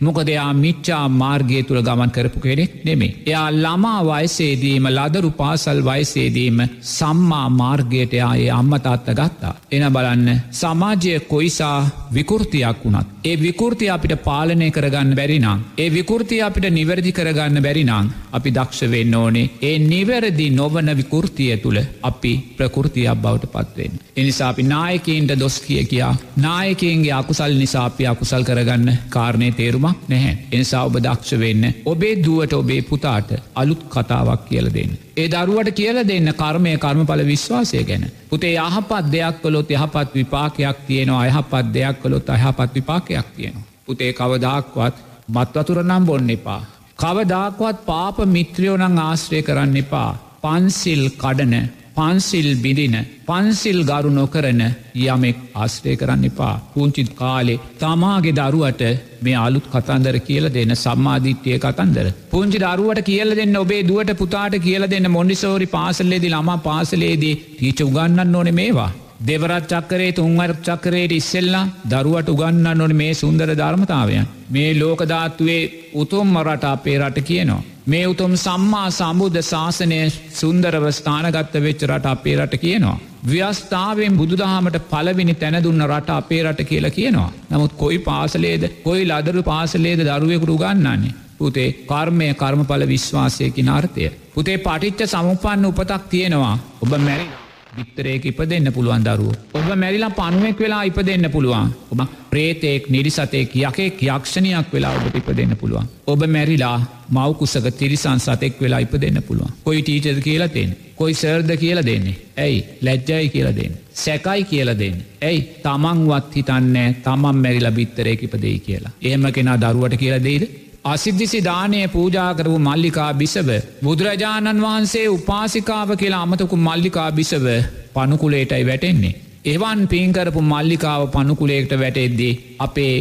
නැහැ. මොකදයා මිච්චා මාර්ගය තුළ ගමන් කරපු කෙනෙක් නෙමේ. එයා ළමා වයසේදීම ලදරු පාසල් වයසේදීම සම්මා මාර්ගයට යායේ අම්මතාත්ත ගත්තා. එන බලන්න සමාජය කොයිසා විකෘතියක් වුණත්. ඒ විකෘති අපිට පාලනය කරගන්න බැරිනම්. ඒ විකෘතිය අපිට නිවැරදි කරගන්න බැරිනං අපි දක්ෂ වෙන්න ඕනේ ඒ නිවැරදි නොවන විකෘතිය තුළ අපි ප්‍රකෘතියක් බවට පත්වෙන්. එනිසා අපි නායකන්ට දොස් කිය කියා නායකන්ගේ අකුසල් නිසාපි අකුසල් කරගන්න කාරණය තේරුමක් නැහැ. එනිසා ඔබ දක්ෂ වෙන්න ඔබේ දුවට ඔබේ පුතාට අලුත් කතාවක් කියල දෙන්න. ඒ දරුවට කියල දෙන්න කර්මය කර්මඵල විශ්වාසය ගැන. පුතේ යහපත් දෙයක් කළොත් යහපත් විපාකයක් තියෙනවා අයහපත් දෙයක් කළොත් අයහපත් විපාකයක් තියෙනවා. පුතේ කවදක්වත් මත්වතුර නම් බොන්න එපා. කවදාක්වත් පාප මිත්‍රියෝනං ආශ්‍රය කරන්න එපා. පන්සිල් කඩන පන්සිල් බිඳින පන්සිල් ගරු නොකරන යමෙක් ආශ්‍රය කරන්න එපා පුංචිත් කාලේ තමාගේ දරුවට මේ අලුත් කතන්දර කියල දෙන්න සම්මාධිත්‍යය කතන්දර. පුංචි දරුවට කියල දෙන්න ඔබේ දුවට පුතාට කියල දෙන්න මොන්ඩිසෝරි පාසල්ලේදී ළමා පාසලේදී ටීච උගන්නන්න ඕන මේවා. දෙවරත් චක්කරේ තුන්වර චක්කරයට ඉස්සෙල්ලා දරුවට උගන්න නොන මේ සුන්දර ධර්මතාවයන්. මේ ලෝකධාත්තුවේ උතුම් රට අපේ රට කියනවා. මේ උතුම් සම්මා සම්බුද්ධ ශාසනය සුන්දරව ස්ථානගත්ත වෙච්ච රට අපේ රට කියනවා. ව්‍යස්ථාවෙන් බුදුදහමට පලවිනි තැනදුන්න රට අපේ රට කියලා කියනවා. නමුත් කොයි පාසලේද කොයි ලදරු පාසලේද දරුවෙකුරු ගන්නන්නේ. පුතේ කර්මය කර්මඵල විශ්වාසයකි නාර්ථය. පුතේ පටිච්ච සමුපන්න උපතක් තියෙනවා ඔබ මැරි. විත්තරේක ඉප දෙන්න පුළුවන් දරුව. ඔබ මැරිලා පනුවෙක් වෙලා ඉප දෙන්න පුළුවන්. ඔබ ප්‍රේතෙක් නිරිසතෙක් යකෙක් යක්ෂණයක් වෙලා ඔබට ඉප දෙන්න පුළුවන්. ඔබ මැරිලා මවකුසක තිරිසන් සතෙක් වෙලා ඉප දෙන්න පුළුවන්. කොයි ටීචද කියලා දෙන්න. කොයි සර්ද කියලා දෙන්නේ. ඇයි ලැජ්ජයි කියලා දෙන්න. සැකයි කියලා දෙන්න. ඇයි තමන්වත් හිතන්නේ තමන් මැරිලා බිත්තරේ ඉප දෙයි කියලා. ඒම කෙනා දරුවට කියලා දෙයිද අසිද්ධිසි දානය පූජා කරපු මල්ලිකා බිසව බුදුරජාණන් වහන්සේ උපාසිකාව කියලා අමතකු මල්ලිකා බිසව පනුකුලේටයි වැටෙන්නේ. එවන් පින්කරපු මල්ලිකාව පනුකුලේට වැටෙද්දී අපේ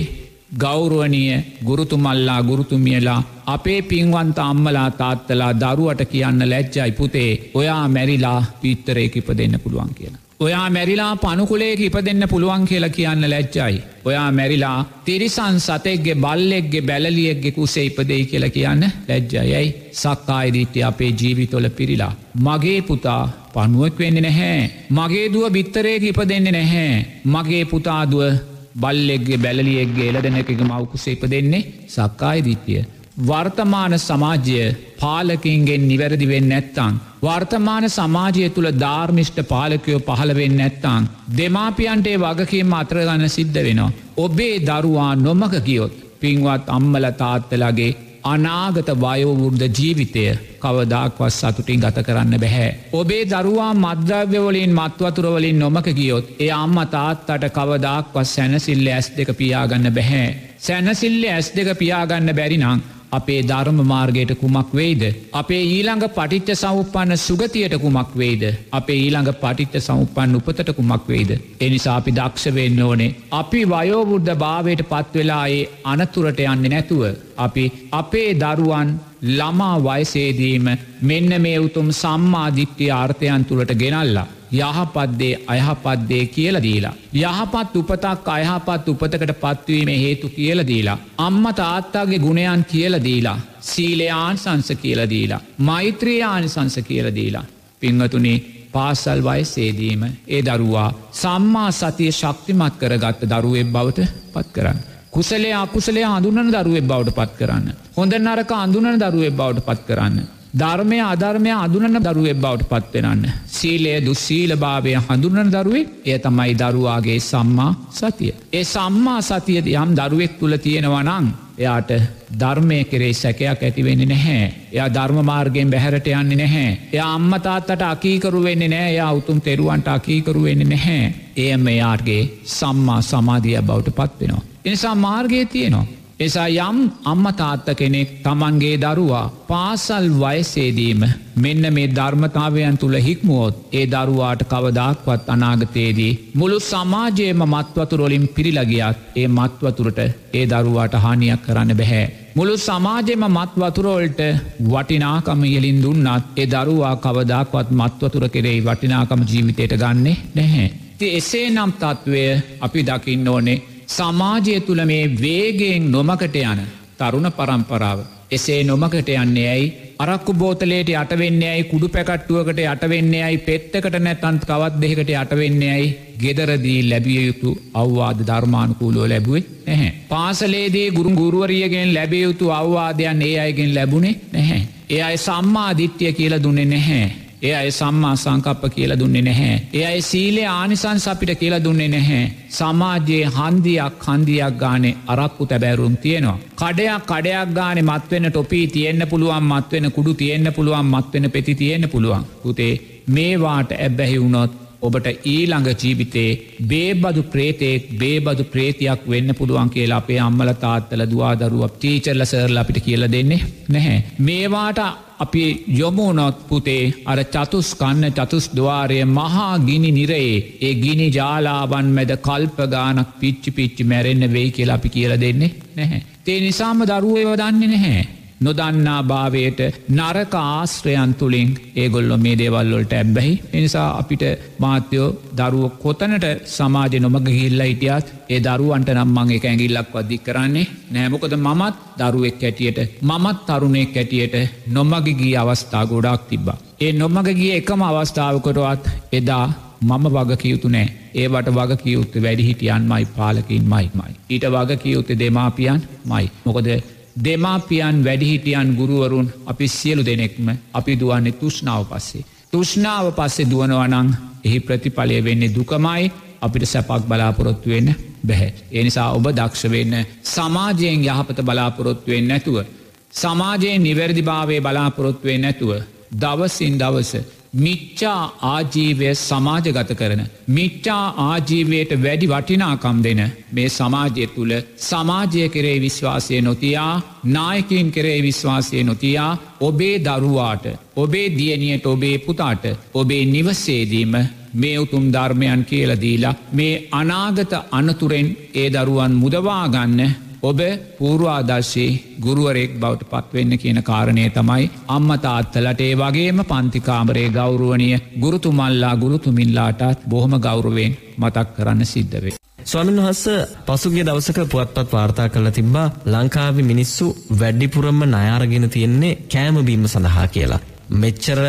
ගෞරුවනිය ගුරුතුමල්ලා ගුරුතුමියලා අපේ පින්වන්ත අම්මලා තාත්තලා දරුවට කියන්න ලැජ්ජයි පුතේ ඔයා මැරිලා පිත්තරේ කිප දෙන්න පුළුවන් කියලා. ඔයා මැරිලා පනුකුලේක ඉප දෙන්න පුළුවන් කියලා කියන්න ලැච්චයි. ඔයා මැරිලා තිරිසන් සතෙක්ගේ බල්ලෙක්ගේ බැලලියෙක්ගේ කුසේ ඉපදෙයි කියලා කියන්න ලැජ්ජයයි සක්කායිදිීට්‍ය අපේ ජීවිතොල පිරිලා. මගේ පුතා පනුවක් වෙන්න නැහැ. මගේ දුව බිත්තරේක ඉප දෙන්න නැහැ. මගේ පුතාදුව බල්ලෙක්ගේ බැලියෙක්ගේ එල දෙනැක මවකුසේ ඉප දෙන්නේ සක්කායිදිීට්‍යය. වර්තමාන සමාජය පාලකින්ගෙන් නිවැරදිවෙන්න නැත්තං. වර්තමාන සමාජය තුළ ධර්මිෂ්ට පාලකයෝ පහළවෙන්න නැත්තං. දෙමාපියන්ටේ වගකීම අත්‍රගන්න සිද්ධ වෙනවා. ඔබේ දරුවා නොමක ගියොත් පින්වත් අම්මල තාත්තලගේ අනාගත වයෝවෘද්ධ ජීවිතය කවදක්වත් සතුටින් ගත කරන්න බැහැ. ඔබේ දරුවා මද්‍රව්‍යවලින් මත්වතුරවලින් නොමක ගියොත් ඒ අම්ම තාත්තට කවදක්වත් සැනසිල්ල ඇස් දෙක පියාගන්න බැහැ. සැනසිල්ල ඇස් දෙක පියාගන්න බැරිනං අපේ ධර්ම මාර්ගයට කුමක් වෙයිද. අපේ ඊළඟ පටිච්ච සෞපන්න සුගතියට කුමක් වෙයිද. අපේ ඊළඟ පටිච්ච සෞපන් උපතට කුමක් වෙයිද. එනිසා අපි දක්ෂ වෙන්න ඕනේ. අපි වයෝබුද්ධ භාවයට පත්වෙලා ඒ අනතුරට යන්න නැතුව. අපි අපේ දරුවන් ළමා වයසේදීම මෙන්න මේ උතුම් සම්මාධිත්‍යය ආර්ථයන් තුළට ගෙනල්ලා. යහපත්දේ අයහපත්දේ කියල දීලා. යහපත් උපතක් අයහපත් උපතකට පත්වීම හේතු කියල දීලා. අම්ම තාත්තාගේ ගුණයන් කියල දීලා. සීලයාන් සංස කියල දීලා. මෛත්‍රයානි සංස කියල දීලා. පිංහතුනේ පාසල් වයසේදීම ඒ දරුවා සම්මා සතිය ශක්තිමත් කරගත්ත දරුවෙක් බවට පත් කරන්න. කුසලේ අකුසලේ අඳුනන දරුවෙක් බවට පත් කරන්න. හොඳ නරක අඳුනන දරුවෙක් බවට පත් කරන්න. ධර්මය අධර්මය අඳුනන දරුවෙක් බවට පත්වෙනන්න. සීලය දුස්සීල භාවය හඳුනන දරුවෙක් එය තමයි දරුවාගේ සම්මා සතිය. ඒ සම්මා සතියද යම් දරුවෙක් තුළ තියෙනවනං එයාට ධර්මය කෙරේ සැකයක් ඇතිවෙන්නේ නැහැ. එයා ධර්මමාර්ගයෙන් බැහැරට යන්නේ නැහැ. එය අම්මතාත්තට අකීකරු වෙන්නේ නෑ යා උතුම් තෙරුවන්ට අකීකරු වෙන්නේ නැහැ. එයම එයාටගේ සම්මා සමාධිය බවට පත්වෙනවා. එනිසා මාර්ගය තියෙනවා. එසා යම් අම්ම තාත්ත කෙනෙක් තමන්ගේ දරුවා පාසල් වයසේදීම මෙන්න මේ ධර්මතාවයන් තුළ හික්මුවොත් ඒ දරුවාට කවදක්වත් අනාගතයේදී මුළු සමාජයම මත්වතුරොලින් පිරිලගියත් ඒ මත්වතුරට ඒ දරුවාට හානියක් කරන්න බැහැ. මුළු සමාජෙම මත්වතුරෝල්ට වටිනාකම ඉයලින් දුන්නත් ඒ දරුවා කවදක්වත් මත්වතුර කෙරෙයි වටිනාකම ජීවිතයට ගන්නේ නැහැ. එසේ නම් තත්ත්වය අපි දකින්න ඕනේ සමාජය තුළ මේ වේගෙන් නොමකට යන තරුණ පරම්පරාව. එසේ නොමකට යන්නේ ඇයි අරක්කු බෝතලේට අටවෙන්නේ ඇයි කුඩු පැකට්ටුවකට අටවෙන්නේ ඇයි පෙත්තකට නැතන්ත් කවත් දෙකට අටවෙන්නේ ඇයි ගෙදරදී ලැබිය යුතු අවවාද ධර්මානුකූලෝ ලැබුවේ නැහැ. පාසලේදී ගුරු ගුරුවරියගෙන් ලැබිය යුතු අවවාදයන් ඒ අයගෙන් ලැබුණේ නැහැ. ඒ අයි සම්මාධිත්‍යය කියල දුන්නේ නැහැ. ඒ අය සම්මා සංකප්ප කියල දුන්නේ නැහැ. ඒ අයි සීලේ ආනිසන්ස අපිට කියල දුන්නේ නැහැ. සමාජයේ හන්දියක් හන්දියක් ගානේ අරක්කු තැබැරුම් තියෙනවා. කඩයක් කඩයක් ගානෙ මත්වෙන ටොපී තියෙන්න්න පුළුවන් මත්වෙන කුඩු තියෙන්න්න පුළුවන් මත්වෙන පෙති තියෙන්න්න පුළුවන්. පුතේ මේවාට ඇබ්බැහි වුණොත් ඔබට ඊළඟ ජීවිතේ බේබදු ප්‍රේතෙක් බේබදු ප්‍රේතියක් වෙන්න පුළුවන් කියලා අපේ අම්මල තාත්තල දවාදරුව ටීචර්ල සර්ල අපිට කියල දෙන්නේ නැහැ. මේවාට අපි යොමුණොත් පුතේ අර චතුස් කන්න චතුස් දවාරය මහා ගිනි නිරයේ ඒ ගිනි ජාලාවන් මැද කල්පගානක් පිච්චි පිච්චි මැරෙන්න්න වෙයි කියලා අපි කියල දෙන්නේ නැහැ. තේ නිසාම දරුවයව දන්නේ නැහැ. නොදන්නා භාවයට නරක ආශ්‍රයන් තුළින් ඒගොල්ලො මේ දේවල්ලොල්ට ඇබ්බැහි එනිසා අපිට මාත්‍යයෝ දරුව කොතනට සමාජ නොමග හිල්ල හිටියත් ඒ දරුවන්ට නම්මං එක ඇගිල්ලක් වදික් කරන්නේ නෑමොකද මමත් දරුවෙක් ඇටියට මමත් තරුණෙක් ඇටියට නොමගගී අවස්ථා ගොඩක් තිබ්බා. ඒ නොමගගිය එකම අවස්ථාවකොටවත් එදා මම වග කියයුතු නෑ ඒවට වග කියයුත්ත වැඩි හිටියන් මයි පාලකින් මයි මයි. ඊට වග කියයුත්තේ දෙමාපියන් මයි. මොකද දෙමාපියන් වැඩිහිටියන් ගුරුවරුන් අපි සියලු දෙනෙක්ම අපි දුවන්නේ තුෂ්නාව පස්සේ. තුෂ්නාව පස්සේ දුවනවනං එහි ප්‍රතිඵලය වෙන්නේ දුකමයි අපිට සැපක් බලාපොරොත්තු වෙන්න බැහැ. එනිසා ඔබ දක්ෂ වෙන්න සමාජයෙන් යහපත බලාපොරොත්තුවෙන් නැතුව. සමාජයෙන් නිවැරදිභාවය බලාපොරොත්තුවෙන් නැතුව. දවසින් දවස මිච්චා ආජීවය සමාජගත කරන. මිච්චා ආජීවයට වැඩි වටිනාකම් දෙන මේ සමාජය තුළ සමාජය කරේ විශ්වාසය නොතියා නායකින් කරේ විශ්වාසය නොතියා ඔබේ දරුවාට ඔබේ දියනියට ඔබේ පුතාට ඔබේ නිවසේදීම මේ උතුම් ධර්මයන් කියලදීලා මේ අනාගත අනතුරෙන් ඒ දරුවන් මුදවාගන්න ඔබ පූර්වාදර්ශයේ ගුරුවරෙක් බවට පත්වෙන්න කියන කාරණය තමයි අම්ම තාත්තලට ඒ වගේම පන්තිකාමරේ ගෞරුවනිය ගුරුතුමල්ලා ගුරුතුමිල්ලාටත් බොහොම ගෞරුවෙන් මතක් කරන්න සිද්ධවේ. ස්වාමින් වහස්ස පසුගේ දවසක පුවත්පත් වාර්තා කළ තිබ්බා ලංකාවි මිනිස්සු වැඩිපුරම්ම නයාරගෙන තියෙන්නේ කෑමබීම සඳහා කියලා. මෙච්චර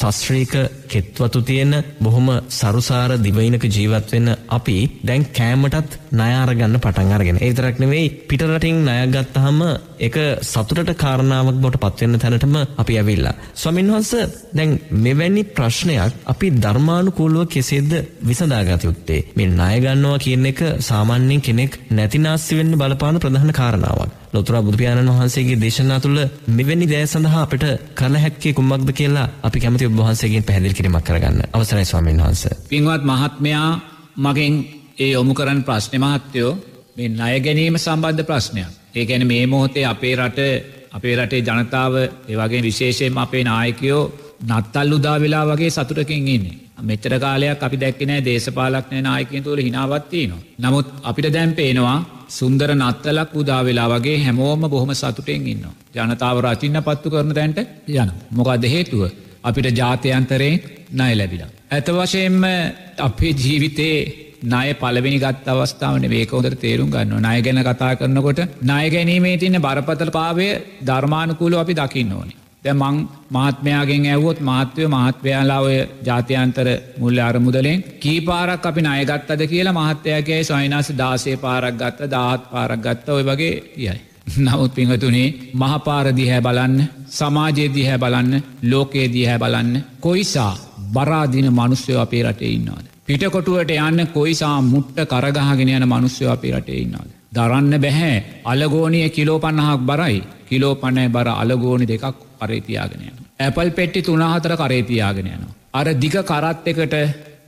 සස්ශ්‍රීක කෙත්වතු තියෙන බොහොම සරුසාර දිවයිනක ජීවත්වෙන්න අපි දැන් කෑමටත් නයාරගන්න පටන් අරගෙන. ඒතරක් නෙවෙයි පිටරටින් නයගත්තහම එක සතුටට කාරණාවක් බොට පත්වෙන්න තැනටම අපි ඇවිල්ලා. ස්වමින් වහන්ස දැන් මෙවැනි ප්‍රශ්නයක් අපි ධර්මානුකූලුව කෙසේද විසඳාගත යුත්තේ මේ ණයගන්නවා කියන එක සාමාන්‍යයෙන් කෙනෙක් නැතිනාස්සි වෙන්න බලපාන ප්‍රධාන කාරණාවක්. ලොතුරා බුදුපියාණන් වහන්සේගේ දේශනා තුළ මෙවැනි දෑ සඳහා අපිට කල හැක්කේ කුමක්ද කියලා අපි කැමති ඔබ වහන්සේගෙන් පැහැදිලි කිරීමක් කරගන්න. අවසරයි ස්වාමීන් වහන්සේ. පින්වත් මහත්මයා මගෙන් ඒ යොමු කරන්න ප්‍රශ්න මහත්තයෝ මේ ණය ගැනීම සම්බන්ධ ප්‍රශ්නයක්. ඒ ගැන මේ මොහොතේ අපේ රට අපේ රටේ ජනතාව ඒවගේ විශේෂයෙන් අපේ නායකයෝ නත්තල් උදා වෙලා වගේ සතුටකින් ඉන්නේ. මෙච්චර කාලයක් අපි දැක්කනෑ දේශපාලක්නය නායකින් තුළ හිනාවත්තිනවා. නමුත් අපිට දැන් පේනවා සුන්දර නත්තලක් උදා වෙලා වගේ හැමෝම බොහොම සතුටෙන් ඉන්න. ජනතාව රචින්න පත්තු කරන තැන්ට යන. මොකක්ද හේතුව. අපිට ජාතයන්තරයෙන් නය ලැබිලා. ඇත වශයෙන්ම අපේ ජීවිතේ නය පලවෙනි ගත් අවස්ථාවන වේකෝදර තේරුම් ගන්න නය ගැන කතා කරනකොට නය ගැනීමේ තින්න බරපතල පාවය ධර්මානුකූල අපි දකින්න ඕනි. දැ මං මහත්මයාගෙන් ඇවොත් මහත්වය මහත්වයාලා ඔය ජාතියන්තර මුල්ල අරමුදලෙන් කීපාරක් අපි අයගත්තද කියලා මහත්තයගේ සයිනස් දාසේ පාරක් ගත්ත දාත් පාරක් ගත්ත ඔය වගේ යයි. නවත් පිංහතුනේ මහපාරදිහැ බලන්න සමාජයේදිහැ බලන්න ලෝකයේදිහැ බලන්න කොයිසා බරාදින මනුස්්‍යයෝ අපේ රටේ ඉන්නවාද. පිටකොටුවට යන්න කොයිසා මුට්ට කරගහගෙන යන මනුස්්‍යයෝ අපේ රටේ ඉන්නවාද. දරන්න බැහැ අලගෝනිය කිලෝ පන්නහක් බරයි කිලෝ පණෑ බර අලගෝනි දෙකක් කරේතියාගෙන යන. ඇපල් පෙට්ටි තුනාහතර කරේතියාගෙන යනවා. අර දිග කරත් එකට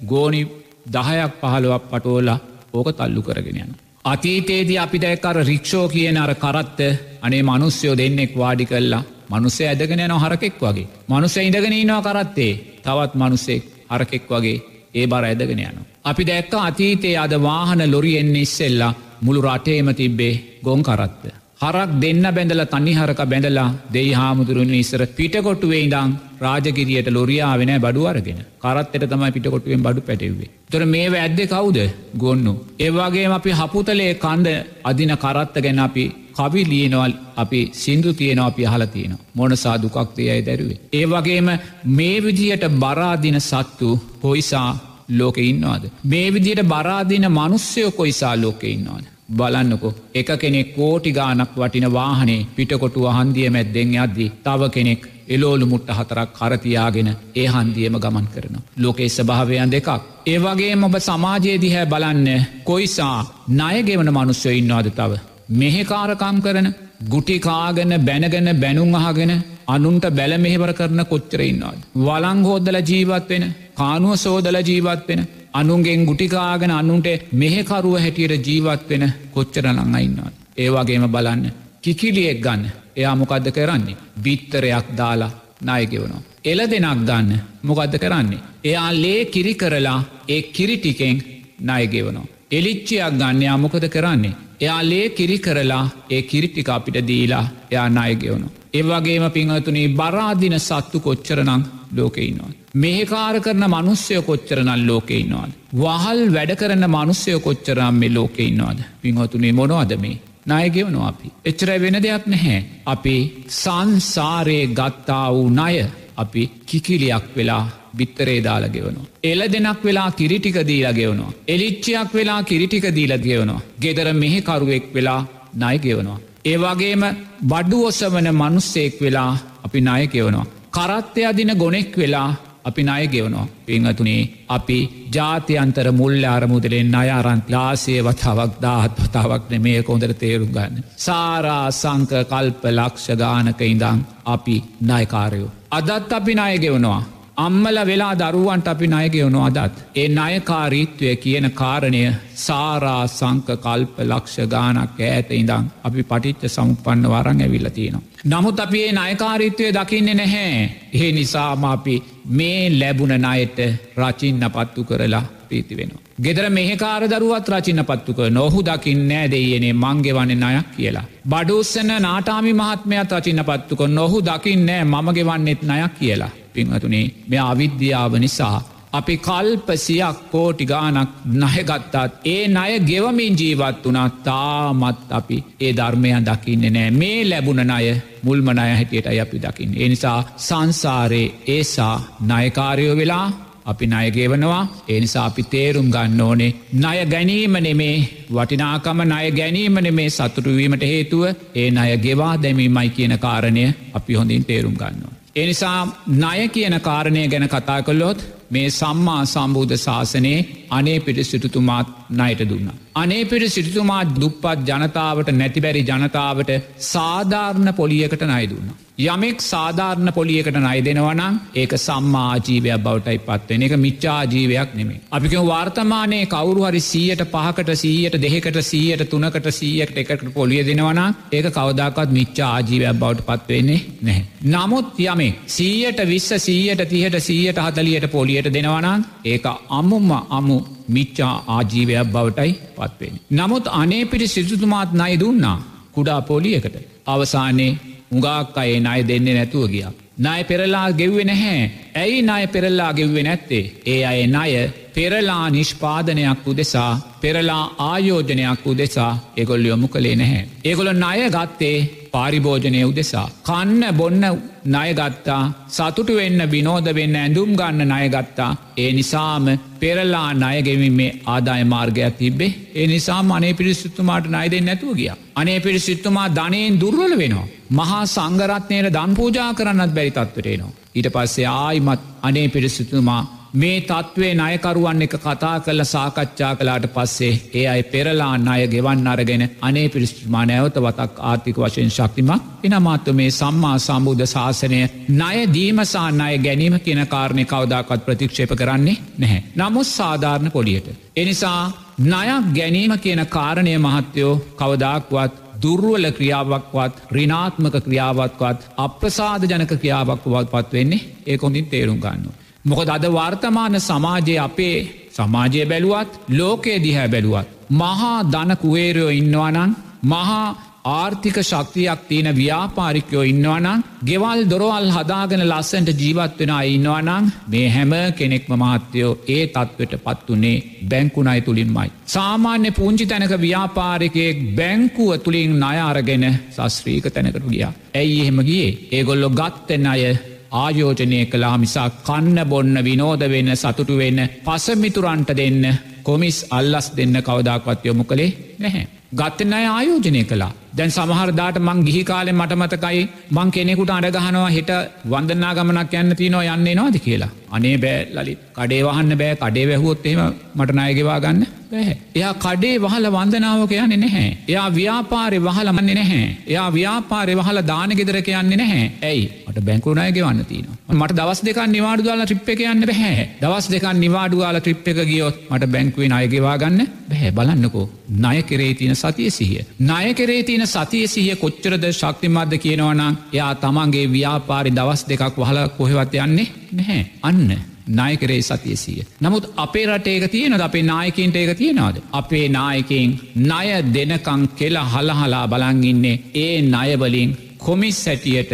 ගෝනි දහයක් පහළුවක් පටෝලා ඕක තල්ලු කරගෙන යන. අතීතයේදී අපි දැකර රික්ෂෝ කියන අර කරත්ත අනේ මනුස්්‍යයෝ දෙන්නෙක් වාඩි කල්ලා මනුස්සේ ඇදගෙන යන හරකෙක් වගේ. මනුස්ස ඉඳගෙන ඉන්නවා කරත්තේ තවත් මනුස්සෙක් හරකෙක් වගේ ඒ බර ඇදගෙන යනවා. අපි දැක්ක අතීතයේ අද වාහන ලොරියෙන්නේ ඉස්සෙල්ලා මුළු රටේම තිබ්බේ ගොන් කරත්ත. හරක් දෙන්න බැඳල තනි හරක බැඳලා දෙයි හාමුදුරුවනි ඉස්සර පිටකොටුවේ ඉදං රාජකිරියට ලොරියාවෙන බඩු අරගෙන කරත්තට තමයි පිටකොටුවෙන් බඩු පැටව්වේ. තොර මේ ඇද්දෙ කවුද ගොන්නු. ඒවාගේ අපි හපුතලේ කන්ද අදින කරත්ත ගැන අපි කවි ලියනවල් අපි සිින්දු තියෙනවා අපි අහල තියෙන මොන සාදුකක් තියයි දැරුවේ. ඒ වගේම මේ විදිහට බරාදින සත්තු කොයිසා ලෝක ඉන්නවාද. මේ විදියට බරාදින මනුස්්‍යයෝ කොයිසා ලෝක ඉන්නවාද. බලන්නකො එක කෙනෙක් කෝටි ගානක් වටින වාහනේ පිටකොටු හන්දිය මැද්දෙන් අද්දී තව කෙනෙක් එලෝලු මුට්ට හතරක් කරතියාගෙන ඒ හන්දියම ගමන් කරන. ලෝකෙ ස්භාවයන් දෙකක්. ඒවගේ ඔබ සමාජයේ දිහැ බලන්න කොයිසා ණයගෙවන මනුස්්‍යය ඉන්නවාද තව. මෙහෙකාරකම් කරන ගුටිකාගෙන බැනගෙන බැනුම් අහගෙන අනුන්ට බැල මෙහෙවර කරන කොච්චර ඉන්නවාද. වලංහෝදල ජීවත් වෙන කානුව සෝදල ජීවත් වෙන අනුන්ගෙන් ගුටිකාගෙන අනුන්ට මෙහෙකරුව හැටියට ජීවත් වෙන කොච්චර නංඟඉන්නවාද. ඒවාගේම බලන්න. කිකිලියෙක් ගන්න එයා මොකක්ද කරන්නේ. බිත්තරයක් දාලා නායගෙවනවා. එල දෙනක් ගන්න මොකක්ද කරන්නේ. එයා ලේ කිරි කරලා ඒ කිරිටිකෙන් නායගෙවනවා. එලිච්චියක් ගන්න යාමොකද කරන්නේ. එයා ලේ කිරි කරලා ඒ කිරිටික අපිට දීලා එයා නායගෙවනු. ඒවගේම පිංහතුනී බරාදින සත්තු කොච්චරනං ලෝකෙඉන්නවා. මෙහෙකාර කරන මනුස්්‍යය කොච්චරනල් ලෝකෙඉන්නවාද. වහල් වැඩ කරන මනුස්්‍යය කොච්චරම් මේ ලෝකෙඉන්නවාද. පිංහතුනේ මොනවද මේ. නායගෙවනවා අපි. එච්චර වෙන දෙයක් නැහැ. අපි සංසාරයේ ගත්තා වූ ණය අපි කිකිලියක් වෙලා බිත්තරේ දාල ගෙවනවා. එල දෙනක් වෙලා කිරිටික දීලා ගෙවනවා. එලිච්චයක් වෙලා කිරිටික දීල ගෙවනවා. ගෙදර මෙහෙකරුවෙක් වෙලා නය ගෙවනවා. ඒවගේම බඩු ඔසවන මනුස්සෙක් වෙලා අපි ණය ගෙවනවා. කරත්තය අදින ගොනෙක් වෙලා අපි ණය ගෙවනවා. පිංහතුනේ අපි ජාතියන්තර මුල්ල අරමුදලෙන් අය අරන්ත ලාසය වතාවක් දාත් වතාවක් නෙමේ කොඳර තේරුම් ගන්න. සාරා සංක කල්ප ලක්ෂ ගානක ඉඳං අපි නයකාරයෝ. අදත් අපි ණය ගෙවනවා. අම්මල වෙලා දරුවන්ට අපි නයගෙවනු අදත්. ඒ නයකාරීත්වය කියන කාරණය සාරා සංක කල්ප ලක්ෂ ගානක් ඇඇත ඉඳං අපි පටිච්ච සමුපන්න වරං ඇවිල්ල තියෙනවා. නමුත් අපි ඒ නයකාරීත්වය දකින්නේ නැහැ. ඒ නිසාම අපි මේ ලැබුණ නයට රචින්න පත්තු කරලා ප්‍රීති වෙනවා. ගෙදර මෙහකාර දරුවත් රචින පත්තුක නොහු දකිින් නෑ දෙයනේ මංගෙ වන්න අයක් කියලා. බඩුස්සන නාටාමි මහත්මයත් රචින පත්තුක නොහු දකිින් නෑ මමගෙ වන්නෙත් නයක් කියලා. පින්වතුනේ මෙ අවිද්‍යාව නිසා. අපි කල්පසියක් කෝටි ගානක් නහගත්තාත් ඒ අය ගෙවමින් ජීවත් වනා තාමත් අපි ඒ ධර්මයන් දකින්න නෑ මේ ලැබුණ අය මුල්මනය හැටියට අපි දකිින්. එනිසා සංසාරයේ ඒසා නයකාරයෝ වෙලා අපි නයගේවනවා එනිසා අපි තේරුම් ගන්න ඕනේ ණය ගැනීම නෙමේ වටිනාකම ණය ගැනීමන මේ සතුටුවීමට හේතුව ඒ අය ගෙවා දැමීමයි කියන කාරණය අපි හොඳින් තේරුම් ගන්නවා. එනිසා ණය කියන කාරණය ගැන කතා කොල්ලොත් මේ සම්මා සම්බූධ ශාසනයේ අනේ පිට සිටුතුමාත් නයට දුන්න. අනේ පිට සිටුතුමාත් දුප්පත් ජනතාවට නැතිබැරි ජනතාවට සාධාරණ පොලියකට නය දුන්න. යමෙක් සාධාරණ පොලියකට නයි දෙනවනම් ඒක සම්මාජීවයක් බවටයි පත්වෙන එක මිච්චාජීවයක් නෙමේ. අපික වර්තමානයේ කවරු හරි සීයට පහකට සීයට දෙකට සීයට තුනකට සීයට එකට පොලිය දෙනවනම් ඒක කවදක්ත් මිච්චා ආජීවයක් බවට පත්වෙන්නේ නැහැ. නමුත් යමේ සීයට විස්ස සීයට තිහට සීයට හතලියට පොලියට දෙනවනම් ඒක අමුම්ම අමු මිච්චා ආජීවයක් බවටයි පත්වෙන. නමුත් අනේ පිටි සිතුතුමාත් නයි දුන්නා කුඩා පොලියකට. අවසානයේ උගාක් අයේ අය දෙන්නේ නැතුව ගියා. ණය පෙරලා ගෙව්වෙ නැහැ. ඇයි ණය පෙරල්ලා ගෙව්වෙ නැත්තේ. ඒ අය ණය පෙරලා නිෂ්පාදනයක් උදෙසා පෙරලා ආයෝජනයක් උදෙසා එගොල් යොමු කළේ නැහැ. ඒගොල ණය ගත්තේ පාරිභෝජනය උදෙසා. කන්න බොන්න ණයගත්තා සතුටු වෙන්න විනෝද වෙන්න ඇඳුම් ගන්න ණයගත්තා. ඒ නිසාම පෙරලා ණයගෙවින්මේ ආදාය මාර්ගයක් තිබේ ඒ නිසා අනේ පිරිසිත්තුමාට නයිදෙන් නැතුව ගිය. අනේ පිරිසිත්තුමා ධනයෙන් දුර්වල වෙනවා. මහා සංගරත්නයට දන් පූජා කරන්නත් බැරි තත්වටේනවා. ඊට පස්සේ ආයිමත් අනේ පිරිසිතුමා මේ තත්ත්වේ නයකරුවන් එක කතා කල්ල සාකච්ඡා කලාට පස්සේ ඒ අයි පෙරලා අය ගෙවන් අරගෙන අනේ පිරිස්තුමා නැවත වතක් ආර්ථික වශයෙන් ශක්තිමක් එනමාත්තු මේ සම්මා සම්බුද්ධ ශාසනය ණය දීමසා අය ගැනීම කියන කාරණය කවදාකත් ප්‍රතික්ෂේප කරන්නේ නැහැ. නමුත් සාධාරණ පොලියට. එනිසා ණයක් ගැනීම කියන කාරණය මහත්තයෝ කවදාක්වත් දුර්ුවල ක්‍රියාවක්වත් රිනාත්මක ක්‍රියාවත්වත් අප්‍රසාධ ජනක ක්‍රියාවක්වත් පත් වෙන්නේ ඒ කොඳින් තේරුම් ගන්නවා. මොකද අද වර්තමාන සමාජය අපේ සමාජය බැලුවත් ලෝකයේ දිහැ බැලුවත්. මහා දන කුවේරයෝ ඉන්නවානන් මහා ආර්ථික ශක්තියක් තියෙන ව්‍යාපාරිකයෝ ඉන්නවනම් ගෙවල් දොරවල් හදාගෙන ලස්සන්ට ජීවත් වෙන ඉන්නවනම් මේ හැම කෙනෙක්ම මහත්තයෝ ඒ තත්වට පත්වනේ බැංකුණයි තුළින්මයි. සාමාන්‍ය පුංචි තැනක ව්‍යාපාරිකයෙක් බැංකුව තුළින් නයාරගෙන සස්්‍රීක තැනකට ගියා. ඇයි එහෙම ගියේ ඒගොල්ලො ගත්තෙන් අය ආයෝජනය කලා මිසා කන්න බොන්න විනෝද වෙන්න සතුටු වෙන්න පසමිතුරන්ට දෙන්න කොමිස් අල්ලස් දෙන්න කවදක්වත් යොමු කළේ නැහැ. ගත්තෙන් අය ආයෝජනය කලා දැන් සමහරදාට මං ගිහි කාලෙ මටමතකයි මං කෙනෙකුට අඩගහනවා හිට වන්දනා ගමනක් යන්න තියනවා යන්නේ නොද කියලා. අනේ බෑ ලලි කඩේ වහන්න බෑ කඩේ වැැහුවොත් එම මට නයගෙවා ගන්න බැහැ. එයා කඩේ වහල වන්දනාව කියන්නේ නැහැ. එයා ව්‍යාපාරය වහලමන්නේ නැහැ. එයා ව්‍යාපාරය වහල දාන ගෙදර කියන්නේ නැහැ. ඇයි මට බැංකුණය ගෙවන්න තින. මට දවස් දෙක නිවාඩු දාලා ට්‍රිප් එක යන්න බැහැ. දවස් දෙක නිවාඩුවාල ට්‍රිප් එක ගියොත් මට බැංකුවෙන් අයගෙවා ගන්න බැහැ බලන්නකෝ. ණය කෙරේ තියන සතිය සිහිය. ණය කෙරේ තියන සතිය සිහිය කොච්චරද ශක්තිමත්ද කියනවනම් එයා තමන්ගේ ව්‍යාපාරි දවස් දෙකක් වහල කොහෙවත් යන්නේ නැහැ. අන්න නායකරේ සතියසිය. නමුත් අපේ රටේක තියෙනද අපේ නායකින්ට ඒක තියෙනවාද. අපේ නායකින් ණය දෙනකං කෙල හලහලා බලංගින්නේ ඒ ණයවලින් කොමිස් සැටියට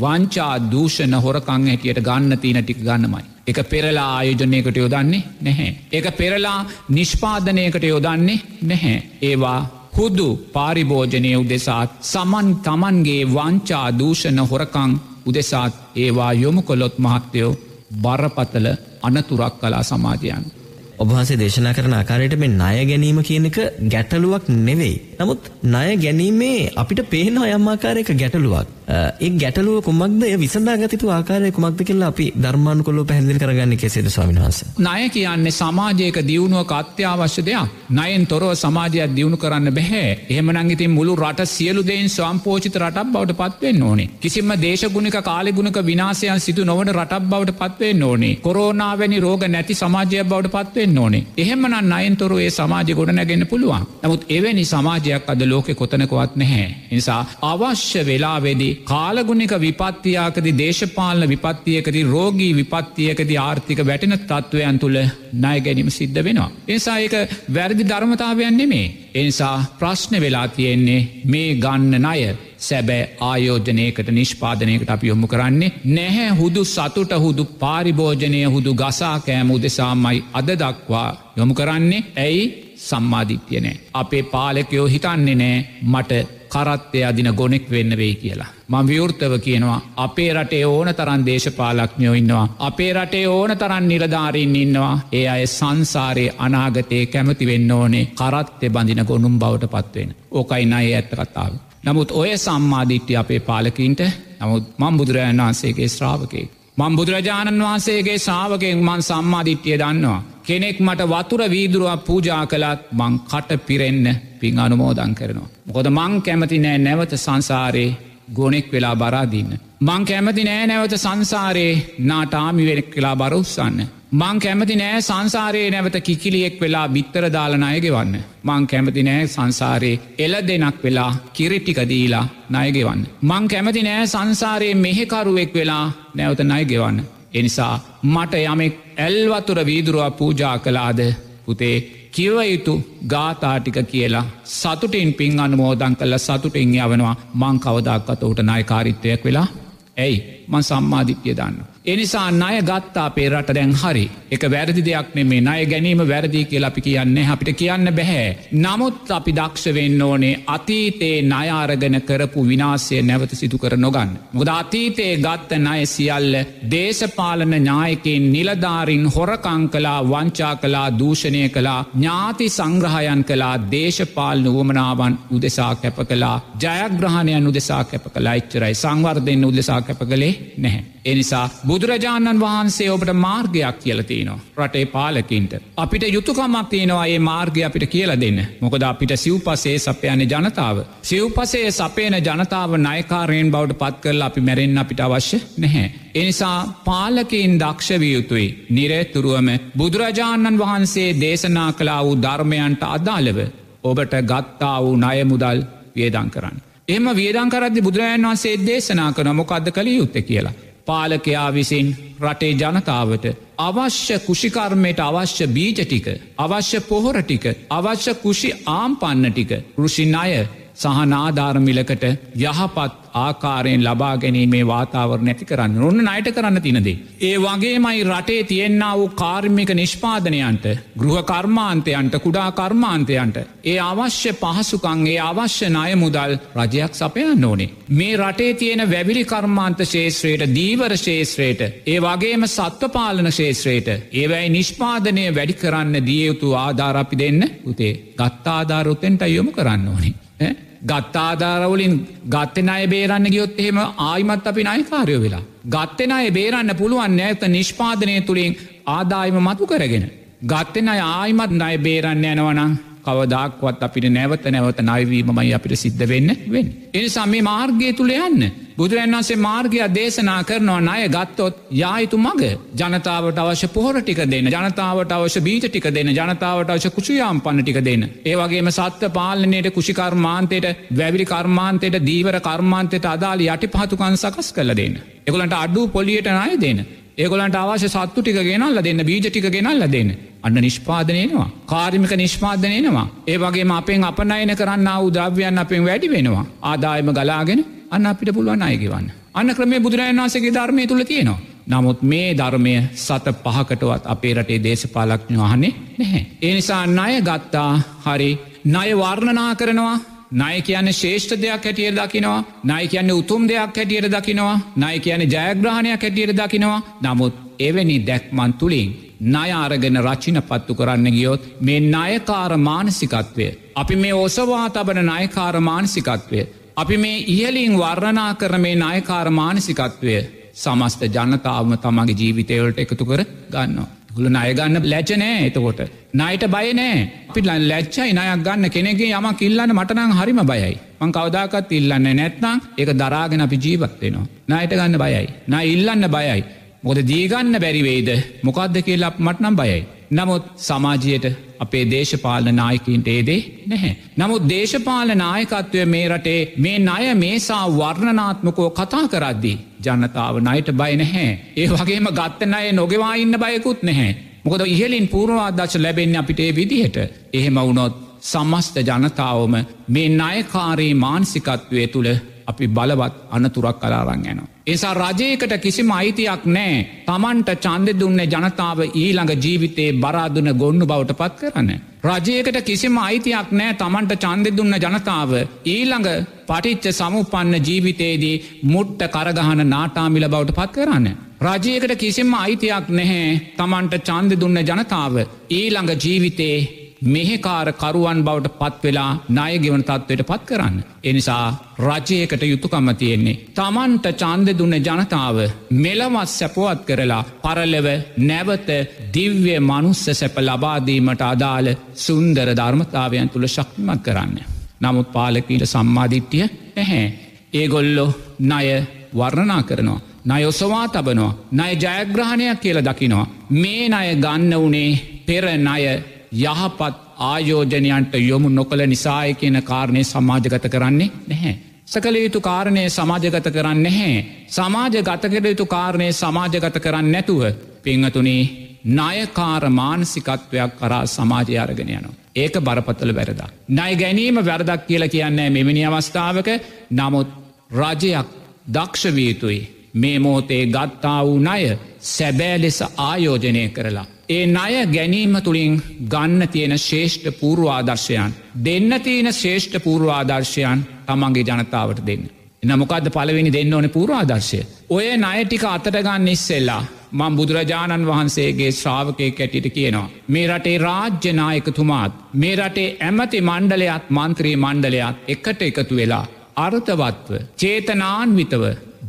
වංචා දූෂණ හොරකං හැටියට ගන්න තියන ටික් ගන්නමයි. එක පෙරලා ආයෝජනයකට යොදන්නේ නැහැ. එක පෙරලා නිෂ්පාදනයකට යොදන්නේ නැහැ. ඒවා හුදු පාරිභෝජනය උදෙසාත් සමන් තමන්ගේ වංචා දූෂණ හොරකං උදෙසාත් ඒවා යොමු කොළොත් මහත්තයෝ බරපතල අනතුරක් කලා සමාජයන්. ඔබහන්සේ දේශනා කරන ආකාරයට මේ ණය ගැනීම කියන එක ගැටලුවක් නෙවෙයි. නමුත් ණය ගැනීමේ අපිට පේන යම්මාකාරයක ගැටලුවක්. ඒ ගැටලුව කුමක්ද එය විසඳාගතිතු ආකාරය කුමක්ද කියලා අපි ධර්මානුකූලව පැහැදිලි කරගන්නේ කෙසේද ස්වාමීන් වහන්සේ? ණය කියන්නේ සමාජයක දියුණුවක අත්‍යවශ්‍ය දෙයක්. ණයෙන් තොරව සමාජයක් දියුණු කරන්න බෑ. එහෙමනම් ඉතින් මුළු රට සියලු දෙයින් ස්වයංපෝෂිත රටක් බවට පත් වෙන්න ඕනේ. කිසිම දේශගුණික කාලගුණික විනාශයන් සිදු නොවන රටක් බවට පත් වෙන්න ඕනේ. කොරෝනා වැනි රෝග නැති සමාජයක් බවට පත් වෙන්න ඕනේ. එහෙමනම් ණයෙන් තොරව ඒ සමාජය ගොඩනැගෙන්න පුළුවන්. නමුත් එවැනි සමාජයක් අද ලෝකෙ කොතනකවත් නැහැ. නිසා අවශ්‍ය වෙලාවේදී කාලගුණික විපත්තියාකද දේශපාලන විපත්තියකද රෝගී විපත්තියකද ආර්ථික වැටෙන තත්ත්වයන් තුළ ණය ගැනීම සිද්ධ වෙනවා. එනිසා ඒක වැරදි ධර්මතාවයන් නෙමේ. එනිසා ප්‍රශ්න වෙලා තියෙන්නේ මේ ගන්න ණය සැබෑ ආයෝජනයකට නිෂ්පාදනයකට අපි යොමු කරන්නේ නැහැ හුදු සතුට හුදු පාරිභෝජනය හුදු ගසාකෑම උදෙසාමයි අද දක්වා යොමු කරන්නේ ඇයි සම්මාධිත්‍යය නෑ. අපේ පාලකයෝ හිතන්නේ නෑ මට කරත්තය අදින ගොනෙක් වෙන්න වෙයි කියලා. මං විවෘත්තව කියනවා අපේ රටේ ඕන තරන් දේශපාලක්ඥයෝ ඉන්නවා. අපේ රටේ ඕන තරන් නිලධාරීන් ඉන්නවා ඒ අය සංසාරයේ අනාගතය කැමති වෙන්න ඕනේ කරත්තය බඳින ගොනුම් බවට පත්වෙන. ඕකයි නය ඇත්ත කතාව. නමුත් ඔය සම්මාධිට්්‍ය අපේ පාලකින්ට නමුත් මං බුදුරජාණන් වහන්සේගේ ශ්‍රාවකේ. මං බුදුරජාණන් වහන්සේගේ ශාවකෙන් මන් සම්මාධිට්්‍යය දන්නවා. කෙනෙක් මට වතුර වීදුරුවක් පූජා කළත් මං කට පිරෙන්න පින් අනුමෝදන් කරනවා. මොකොද මං කැමති නෑ නැවත සංසාරයේ ගොනෙක් වෙලා බරාදින්න. මං කැමති නෑ නැවත සංසාරයේ නාටාමි වෙනෙක් වෙලා බරඋස්සන්න. මං කැමති නෑ සංසාරයේ නැවත කිකිලියෙක් වෙලා බිත්තර දාලනයගෙවන්න. මං කැමති නෑ සංසාරයේ එල දෙනක් වෙලා කිරිට්ටිකදීලා නයගෙවන්න. මං කැමති නෑ සංසාරයේ මෙහෙකරුවෙක් වෙලා නැවත නයගෙවන්න. එනිසා මට යමෙක් ඇල්වතුර වීදුරුව පූජා කලාද පුතේ කිවයුතු ගාතාටික කියලා සතුටින් පින් අනුමෝදන් කල්ල සතුටින් යවනවා. මං කවදක්කත ඔහුට නායකාරිත්වයක් වෙලා? ඇයි? මං සම්මාධිප්‍ය දන්න. එනිසා ණය ගත්තා අපේ රට දැන් හරි එක වැරදි දෙයක් නෙමේ ණය ගැනීම වැරදි කියලා අපි කියන්නේ අපිට කියන්න බැහැ. නමුත් අපි දක්ෂ වෙන්න ඕනේ අතීතේ ණයාරගෙන කරපු විනාසය නැවත සිදු කර නොගන්න. මුද අතීතයේ ගත්ත ණය සියල්ල දේශපාලන ඥායකෙන් නිලධාරින් හොරකං කලා වංචා කලා දූෂණය කලා ඥාති සංග්‍රහයන් කලා දේශපාලන වුවමනාවන් උදෙසා කැප කලා ජයග්‍රහණයන් උදෙසා කැප කලා ඉච්චරයි සංවර්ධයෙන් උදෙසා කැප කළේ නැහැ. එනිසා බුදුරජාණන් වහන්සේ ඔබට මාර්ගයක් කියලතිනවා රටේ පාලකින්ට. අපිට යුතුකමක් තියෙනවා ඒ මාර්ගය අපිට කියල දෙන්න. මොකද අපිට සිව්පසේ සපයන ජනතාව. සිව්පසේ සපේන ජනතාව නයකාරයෙන් බවට පත් කරලා අපි මැරෙන් අපිට අවශ්‍ය නැහැ. එනිසා පාලකින් දක්ෂවිය යුතුයි නිරේතුරුවම බුදුරජාණන් වහන්සේ දේශනා කලා වූ ධර්මයන්ට අදාළව ඔබට ගත්තා වූ නය මුදල් වියදං කරන්න. එම වියදං කරදදි බුදුරජන් වන්සේ දේශනා කන මොකක්ද කළ යුත්ත කියලා. පාලකයා විසින් රටේ ජනතාවට අවශ්‍ය කුෂිකර්මයට අවශ්‍ය බීජ ටික අවශ්‍ය පොහොර ටික අවශ්‍ය කුෂි ආම්පන්න ටික රුෂි අය සහනාධාරමිලකට යහපත් ආකාරයෙන් ලබා ගැනීමේ වාතාවර නැති කරන්න ඔන්න නයට කරන්න තිනදේ. ඒ වගේමයි රටේ තියෙන්න්න වූ කාර්මික නිෂ්පාදනයන්ට ගෘහ කර්මාන්තයන්ට කුඩා කර්මාන්තයන්ට ඒ අවශ්‍ය පහසුකන්ගේ අවශ්‍ය ණය මුදල් රජයක් සපයන්න ඕනේ. මේ රටේ තියෙන වැවිලි කර්මාන්ත ශේත්‍රයට දීවර ශේත්‍රයට ඒ වගේම සත්වපාලන ශේත්‍රයට ඒවැයි නිෂ්පාදනය වැඩි කරන්න දියයුතු ආධාරපි දෙන්න උතේ ගත්තාධාරොත්තෙන්ට යොමු කරන්න ඕනේ. ගත්තාධාරවලින් ගත්තෙන අය බේරන්න ගියොත් එහෙම ආයිමත් අපි නයකාරයෝ වෙලා. ගත්තෙන අය බේරන්න පුළුවන් ඇත නිෂ්පාදනය තුළින් ආදායම මතු කරගෙන. ගත්තෙන අය ආයිමත් නය බේරන්න යනවනම් කවදක්වත් අපිට නැවත නැවත නයිවීමමයි අපිට සිද්ධ වෙන්න වෙන්. එනිසා මේ මාර්ගය තුළ යන්න. බුදුරන් වන්සේ මාර්ගයක් දේශනා කරනවා අය ගත්තොත් යායුතු මග ජනතාවට අවශ්‍ය පොහොර ටික දෙන්න ජනතාවට අවශ්‍ය බීජ ටික දෙන්න ජනතාවට අවශ්‍ය කුෂයාම් පන්න ටික දෙන්න. ඒවගේම සත්ව පාලනයට කුෂිකර්මාන්තයට වැවිලි කර්මාන්තයට දීවර කර්මාන්තයට අදාළ යටි පහතුකන් සකස් කල දෙන්න. එකොලට අඩු පොලියට අය දෙන්න. ඒගොලන්ට අවශ්‍ය සත්තු ටික ගෙනල්ල දෙන්න බීජ ටික ගෙනල්ල දෙන්න. අන්න නිෂ්පාදනයනවා. කාර්මික නිෂ්පාදනයනවා. ඒ වගේ අපෙන් අපනයන කරන්න උද්‍රව්‍යයන් අපෙන් වැඩි වෙනවා. ආදායම ගලාගෙන අන්න අපිට පුළුවන් අයගවන්න. අන්න ක්‍රමේ බුදුරජන් වන්සගේ ධර්මය තුළ තියෙනවා. නමුත් මේ ධර්මය සත පහකටවත් අපේ රටේ දේශපාලක්ඥ වහනේ නැහැ. එනිසා ණය ගත්තා හරි ණය වර්ණනා කරනවා නය කියන්න ශේෂ්ඨ දෙයක් හැටියට දකිනවා නයි කියන්න උතුම් දෙයක් හැටියට දකිනවා නයි කියන ජයග්‍රහණයක් හැටියට දකිනවා නමුත් එවැනි දැක්මන් තුළින් නයාරගෙන රචින පත්තු කරන්න ගියොත් මේ නයකාර මානසිකත්වය. අපි මේ ඔසවා තබන නයකාර මානසිකත්වය. අපි මේ ඉහලින් වර්ණනා කර මේ නයකාර මානසිකත්වය සමස්ත ජනතාවම තමගේ ජීවිතයවලට එකතු කර ගන්නවා. ගුල නයගන්න ලැජනෑ එතකොට. නයට බයනෑ පිට ලැච්චයි නයක් ගන්න කෙනෙගේ යම කිල්ලන්න මටනං හරිම බයයි. මං කවදාකත් ඉල්ලන්න නැත්නම් ඒක දරාගෙන අපි ජීවත්වෙනවා. නයට ගන්න බයයි. න ඉල්ලන්න බයයි. මොද දීගන්න බැරිවේද මොකක්ද කියලා මටනම් බයයි. නමුත් සමාජයට අපේ දේශපාලන නායකින්ට ඒදේ නැහැ. නමුත් දේශපාල නායකත්වය මේ රටේ මේ අය මේසා වර්ණනාත්මකෝ කතා කරද්දී. ජනතාව නයට බය නැහැ. ඒ වගේම ගත්තන අය නොගෙවා ඉන්න බයකුත් නැහැ. මොකද ඉහලින් පූර්වාදශ ලැබෙන්න්න අපිට ඒ විදිහට එහෙම වුණොත් සමස්ත ජනතාවම මේ නයකාරී මාන්සිකත්වය තුළ අපි බලවත් අනතුරක් කලාරං යනවා. එසා රජයකට කිසිම අයිතියක් නෑ තමන්ට චන්ද දුන්න ජනතාව ඊළඟ ජීවිතයේ බරාදුන ගොන්නු බවට පත් කරන්න. රජයකට කිසිම අයිතියක් නෑ තමන්ට චන්ද දුන්න ජනතාව ඊළඟ පටිච්ච සමුපන්න ජීවිතයේදී මුට්ට කරගහන නාටාමිල බවට පත් කරන්න. රජයකට කිසිම අයිතියක් නැහැ තමන්ට චන්ද දුන්න ජනතාව ඊළඟ ජීවිතේ මෙහෙකාර කරුවන් බවට පත්වෙලා ණයගෙවන තත්ත්වයට පත් කරන්න. එනිසා රජයකට යුතුකම්ම තියෙන්නේ. තමන්ට චන්ද දුන්න ජනතාව මෙලමත් සැපුවත් කරලා පරලෙව නැවත දිව්‍ය මනුස්ස සැප ලබාදීමට අදාළ සුන්දර ධර්මතාවයන් තුළ ශක්තිමත් කරන්න. නමුත් පාලකීට සම්මාධිට්ටිය නැහැ. ඒගොල්ලො ණය වර්ණනා කරනවා. නය ඔසවා තබනවා. නය ජයග්‍රහණයක් කියල දකිනවා. මේ අය ගන්න වනේ පෙර ණය යහපත් ආයෝජනයන්ට යොමු නොකළ නිසාය කියන කාරණය සමාජගත කරන්නේ නැහැ. සකළ යුතු කාරණය සමාජගත කරන්න නැහැ. සමාජ ගතකෙර යුතු කාරණය සමාජගත කරන්න නැතුව පිංහතුනේ ණයකාර මානසිකත්වයක් කරා සමාජය අරගෙන යනවා. ඒක බරපතල වැරදා. නයි ගැනීම වැරදක් කියලා කියන්නේ මෙමනි අවස්ථාවක නමුත් රජයක් දක්ෂවීතුයි මේ මෝතේ ගත්තා වූ ණය සැබෑ ලෙස ආයෝජනය කරලා. ඒ ණය ගැනීම තුළින් ගන්න තියෙන ශේෂ්ඨ පූර්වාදර්ශයන්. දෙන්න තියෙන ශේෂ්ඨ පූර්වාදර්ශයන් තමන්ගේ ජනතාවට දෙන්න. නමොකද පලවෙනි දෙන්න ඕන පූර්වාදර්ශය. ඔය නයටික අතටගන්න ඉස්සෙල්ලා මං බුදුරජාණන් වහන්සේගේ ශ්‍රාවකය කැටිට කියනවා. මේ රටේ රාජ්‍යනායකතුමාත් මේ රටේ ඇමති මණ්ඩලයත් මන්ත්‍රී මණ්ඩලයක් එකට එකතු වෙලා. අර්ථවත්ව චේතනාන්විතව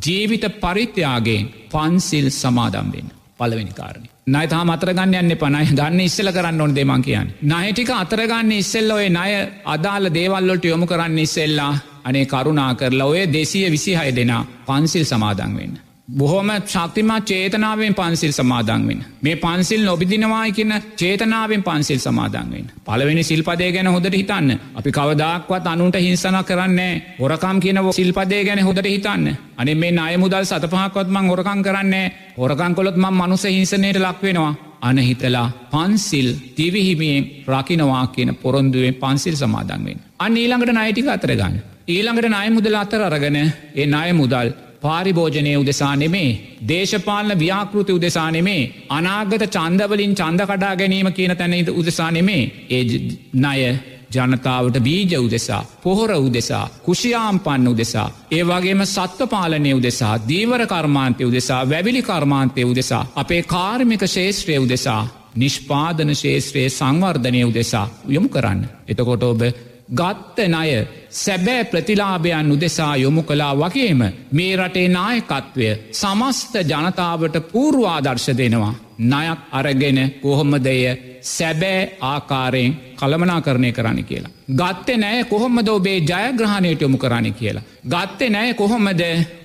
ජීවිත පරිත්‍යයාගෙන් පන්සිල් සමාදම්වෙන් පලවෙනි කාරණය. නයතා අතරගන්න යන්න පනයි ගන්න ඉස්සල කරන්න ඕන දෙමන් කියන්න. නයටික අතරගන්න ඉස්සෙල්ල ඔය නය අදාළ දේවල්ලොට යොමු කරන්න ඉස්සෙල්ලා අනේ කරුණා කරලා ඔය දෙසිය විසිහය දෙනා පන්සිල් සමාදන් වෙන්න. බොහොම ශක්තිමත් චේතනාවෙන් පන්සිල් සමාදන්වෙන්. මේ පන්සිල් නොබිදිනවායි කියන චේතනාවෙන් පන්සිල් සමාදන්වෙන්. පලවෙනි සිල්පදේ ගැන හොදට හිතන්න. අපි කවදක්වත් අනුන්ට හිංසන කරන්නේ හොරකම් කියන සිල්පදේ ගැන හොදට හිතන්න. අනේ මේ අය මුදල් සතපහකොත්මං හොරකං කරන්නේ හොරකංකොලොත් මං මනුස හිංසනයට ලක්වෙනවා. අනහිතලා පන්සිල් දිවිහිමියෙන් රකිනවා කියන පොරොන්දුවෙන් පන්සිල් සමාදන්වෙන්. අන්න ඊළඟට නයිටික අතරගන්න. ඊළඟට නය මුදල අතර අරගෙන ඒ අය මුදල් පාරිභෝජනය උදෙසා නෙමේ. දේශපාලන ව්‍යාකෘති උදෙසා නෙමේ. අනාගත චන්දවලින් චන්ද කඩා ගැනීම කියන තැනද උදෙසා නෙමේ. ඒ ණය ජනතාවට බීජ උදෙසා. පොහොර උදෙසා. කුෂියාම් පන්න උදෙසා. ඒ වගේම සත්ව පාලනය උදෙසා. දීවර කර්මාන්තය උදෙසා වැවිලි කර්මාන්තය උදෙසා. අපේ කාර්මික ශේෂත්‍රය උදෙසා. නිෂ්පාදන ශේෂත්‍රයේ සංවර්ධනය උදෙසා යොමු කරන්න. එතකොට ඔබ ගත්ත ණය සැබෑ ප්‍රතිලාභයන් උදෙසා යොමු කලා වගේම මේ රටේ නායකත්වය සමස්ත ජනතාවට පූර්වාදර්ශ දෙනවා. නයක් අරගෙන කොහොමදය සැබෑ ආකාරයෙන් කළමනා කරණය කරන්න කියලා. ගත්තේ නෑ කොහොමද ඔබේ ජයග්‍රහණයට යොමු කරන්න කියලා. ගත්තේ නෑ කොහොමද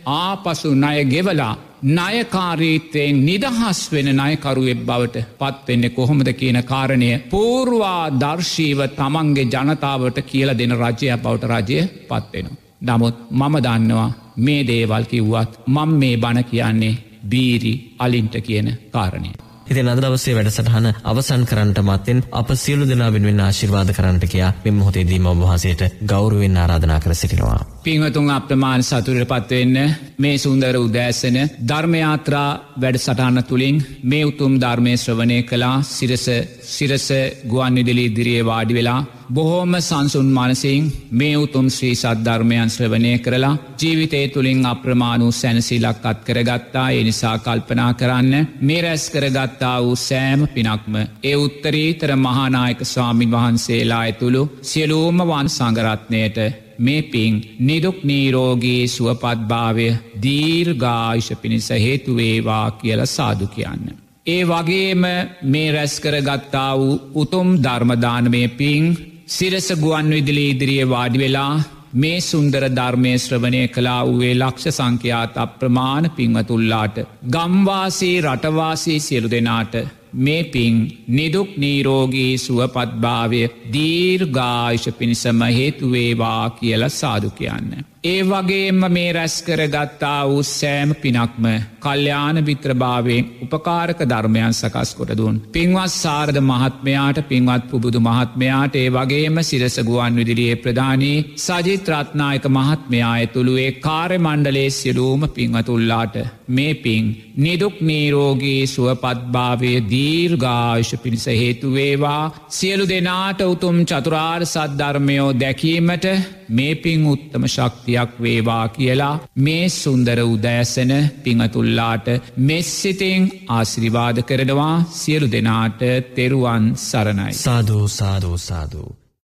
ආපසු ණය ගෙවලා නයකාරීත්වයෙන් නිදහස් වෙන නයකරුවෙක් බවට පත්වෙන්නේ කොහොමද කියන කාරණය පූර්වා දර්ශීව තමන්ගේ ජනතාවට කියල දෙන රජයක් බවට රජය පත්වෙනවා. නමුත් මම දන්නවා මේ දේවල් කිව්වත් මං මේ බණ කියන්නේ බීරි අලින්ට කියන කාරණය. ඉතින් අද දවසේ වැඩසටහන අවසන් කරන්නට මත්තෙන් අප සියලු දෙනා වෙනුවෙන් ආශිර්වාද කරන්නට කියා මෙම මොහොතේදීම ඔබ වහන්සේට ගෞරවයෙන් ආරාධනා කර සිටිනවා. පින්වතුන් අප්‍රමාණ සතුරට පත්වෙන්න මේ සුන්දර උදෑසන ධර්මයාත්‍රා වැඩ සටහන්න තුළින් මේ උතුම් ධර්මය ශ්‍රවණය කලා සිරස සිරස ගුවන් විදිලි ඉදිරියේ වාඩි වෙලා බොහෝම සංසුන් මනසින් මේ උතුම් ශ්‍රී සද්ධර්මයන් ශ්‍රවණය කරලා ජීවිතය තුළින් අප්‍රමාණු සැනසිලක් අත් කරගත්තා. ඒ නිසා කල්පනා කරන්න මේ රැස් කරගත්තා වූ සෑම පිනක්ම ඒ උත්තරීතර මහානායක ස්වාමින් වහන්සේලා ඇතුළු සියලූම වන් සංගරත්නයට මේ පින් නිදුක් නීරෝගී සුවපත්භාවය දීර්ගායිෂ පිණිස හේතුවේවා කියල සාදු කියන්න. ඒ වගේම මේ රැස්කර ගත්තා වූ උතුම් ධර්මදානමය පින් සිරස ගුවන් විදිලි ඉදිරියේ වාඩි වෙලා මේ සුන්දර ධර්මය ශ්‍රවණය කලා වූේ ලක්ෂ සංඛ්‍යාත අප්‍රමාණ පින්වතුල්ලාට ගම්වාසී රටවාසී සියලු දෙනාට මේ පින් නිදුක් නීරෝගී සුවපත්භාවය දීර්ගායිෂ පිණිසම හේතුවේවා කියල සාදු කියන්න. ඒ වගේම මේ රැස්කර ගත්තා වූ සෑම පිනක්ම කල්්‍යාන විත්‍රභාවෙන් උපකාරක ධර්මයන් සකස් කොටදුන්. පින්වත් සාරධ මහත්මයාට පින්වත් පුබුදු මහත්මයාට ඒ වගේම සිරසගුවන් විදිරියේ ප්‍රධානී සජිත්‍රත්නායක මහත්මයා ඇතුළුවේ කාර්ය මණ්ඩලේ සිරූම පින්වතුල්ලාට මේ පින් නිදුක් නීරෝගී සුවපත්භාවය දීර්ගාශ පිණිස හේතුවේවා සියලු දෙනාට උතුම් චතුරාර් සද්ධර්මයෝ දැකීමට මේ පින් උත්තම ශක්තියක් වේවා කියලා මේ සුන්දර උදෑසන පිංහතුල්ලාට මෙස්සිතිං ආශිරිවාද කරනවා සියලු දෙනාට තෙරුවන් සරණයි. සාධූ සාධූ සාධූ.